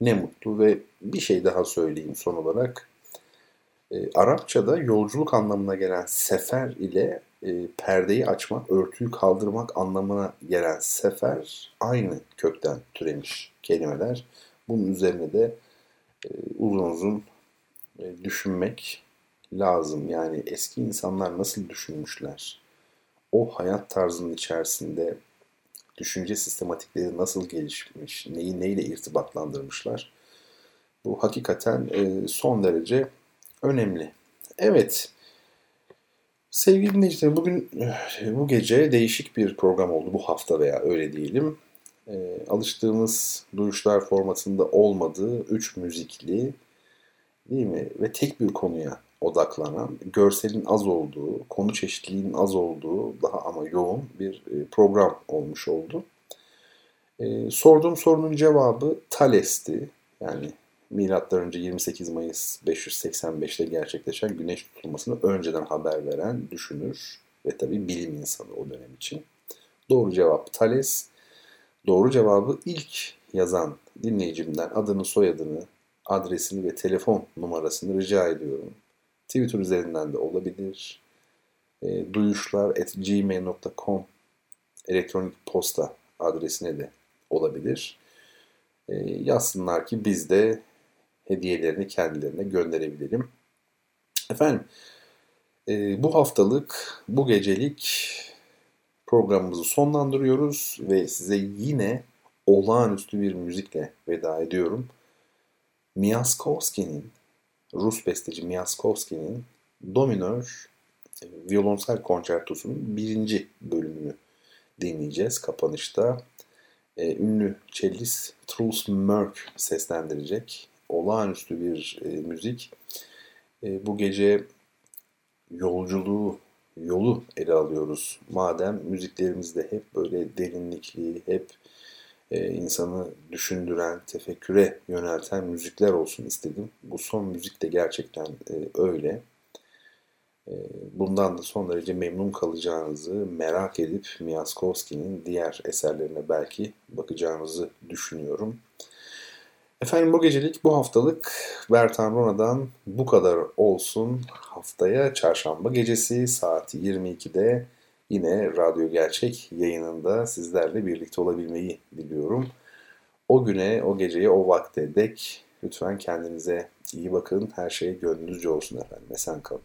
ne mutlu ve bir şey daha söyleyeyim son olarak. E, Arapçada yolculuk anlamına gelen sefer ile e, perdeyi açmak, örtüyü kaldırmak anlamına gelen sefer aynı kökten türemiş kelimeler. Bunun üzerine de uzun uzun düşünmek lazım. Yani eski insanlar nasıl düşünmüşler? O hayat tarzının içerisinde düşünce sistematikleri nasıl gelişmiş, neyi neyle irtibatlandırmışlar? Bu hakikaten e, son derece önemli. Evet. Sevgili dinleyiciler bugün bu gece değişik bir program oldu bu hafta veya öyle diyelim. E, alıştığımız duyuşlar formatında olmadığı üç müzikli değil mi ve tek bir konuya odaklanan, görselin az olduğu, konu çeşitliliğinin az olduğu daha ama yoğun bir e, program olmuş oldu. E, sorduğum sorunun cevabı Thales'ti. Yani milattan önce 28 Mayıs 585'te gerçekleşen güneş tutulmasını önceden haber veren düşünür ve tabi bilim insanı o dönem için. Doğru cevap Thales. Doğru cevabı ilk yazan dinleyicimden adını, soyadını, adresini ve telefon numarasını rica ediyorum. Twitter üzerinden de olabilir. E, duyuşlar at gmail.com elektronik posta adresine de olabilir. E, yazsınlar ki biz de hediyelerini kendilerine gönderebilelim. Efendim e, bu haftalık, bu gecelik programımızı sonlandırıyoruz ve size yine olağanüstü bir müzikle veda ediyorum. Miaskovski'nin, Rus besteci Miaskovski'nin Dominör e, violonsel konçertosunun birinci bölümünü dinleyeceğiz kapanışta. E, ünlü cellist Truls Mörk seslendirecek. Olağanüstü bir e, müzik. E, bu gece yolculuğu, yolu ele alıyoruz. Madem müziklerimizde hep böyle derinlikli, hep e, insanı düşündüren, tefekküre yönelten müzikler olsun istedim. Bu son müzik de gerçekten e, öyle. E, bundan da son derece memnun kalacağınızı merak edip Miaskovski'nin diğer eserlerine belki bakacağınızı düşünüyorum. Efendim bu gecelik, bu haftalık Bertan Rona'dan bu kadar olsun. Haftaya çarşamba gecesi saat 22'de yine Radyo Gerçek yayınında sizlerle birlikte olabilmeyi diliyorum. O güne, o geceye, o vakte dek lütfen kendinize iyi bakın. Her şey gönlünüzce olsun efendim. Esen kalın.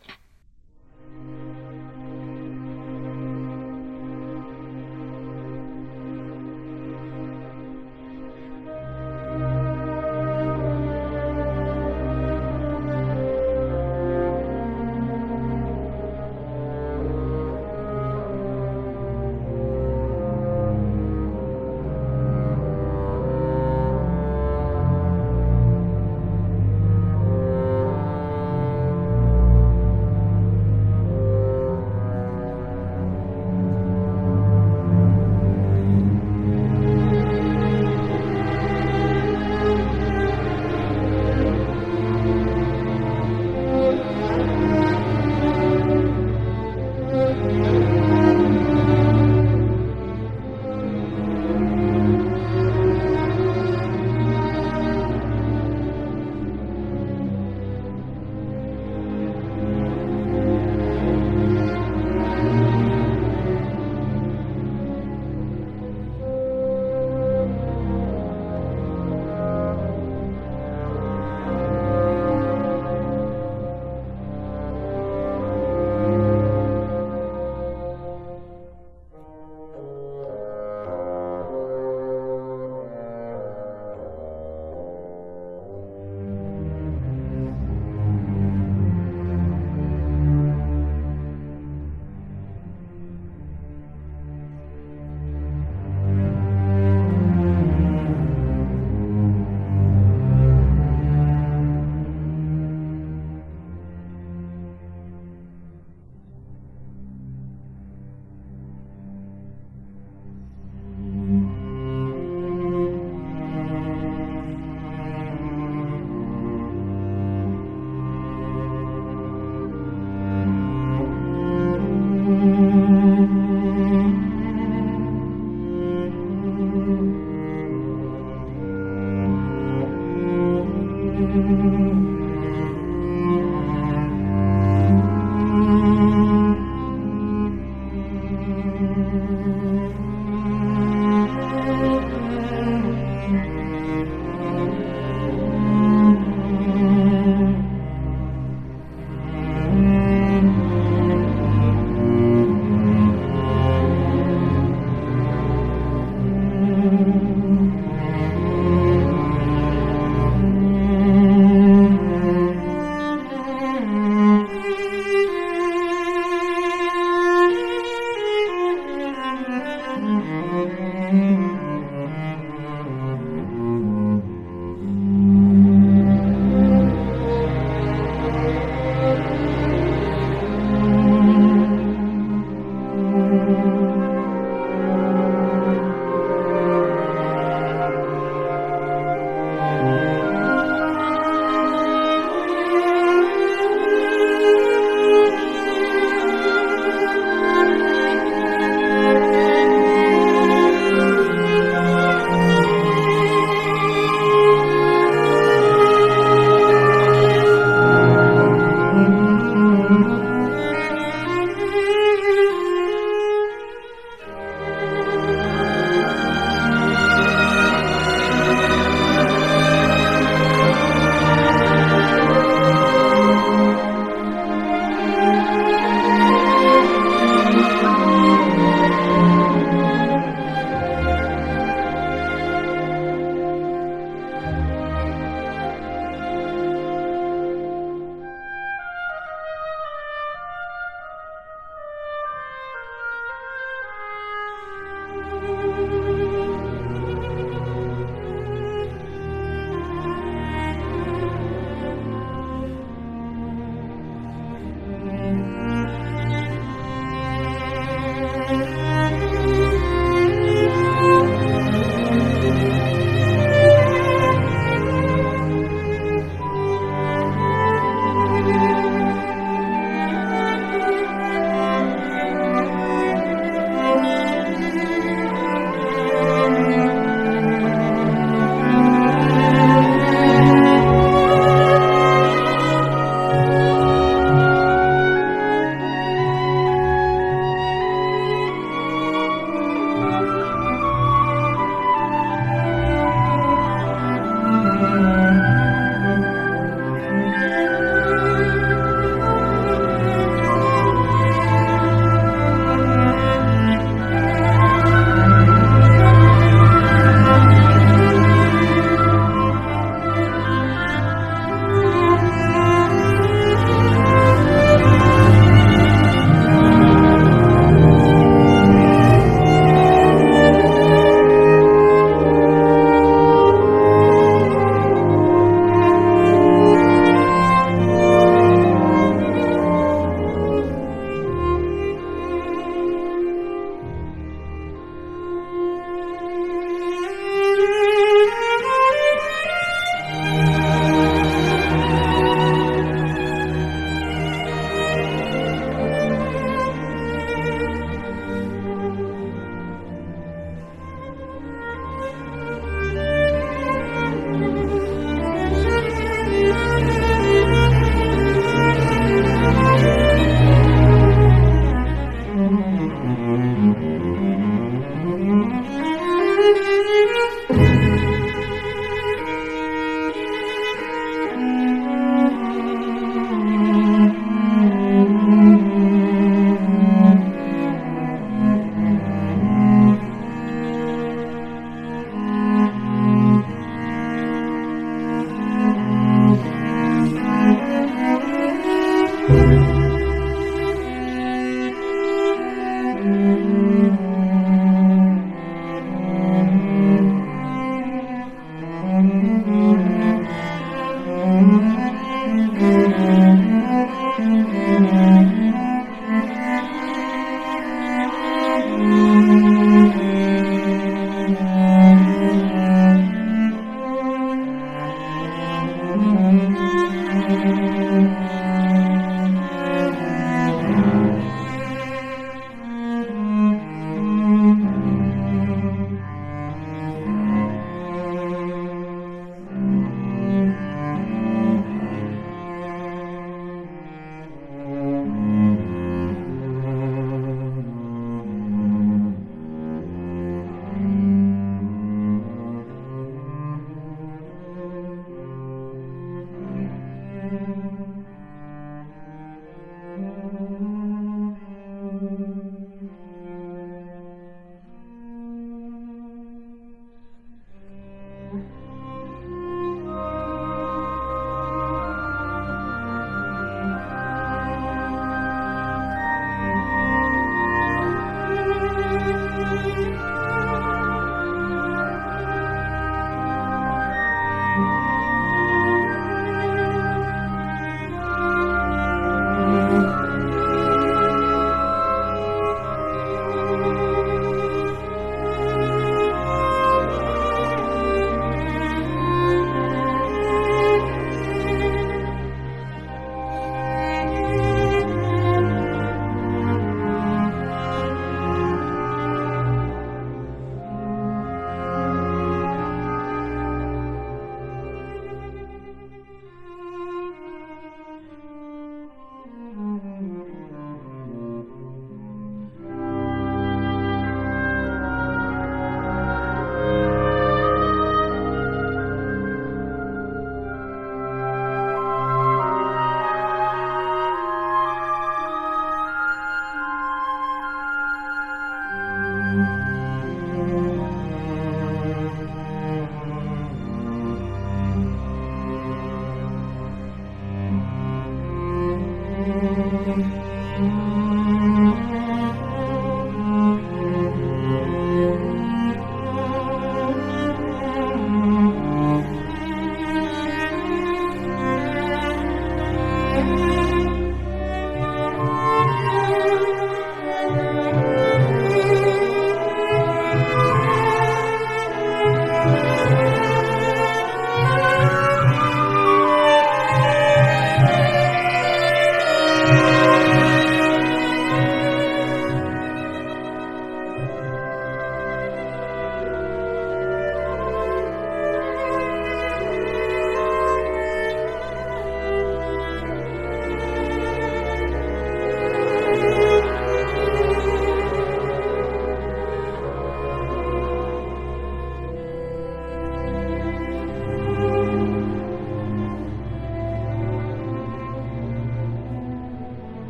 life.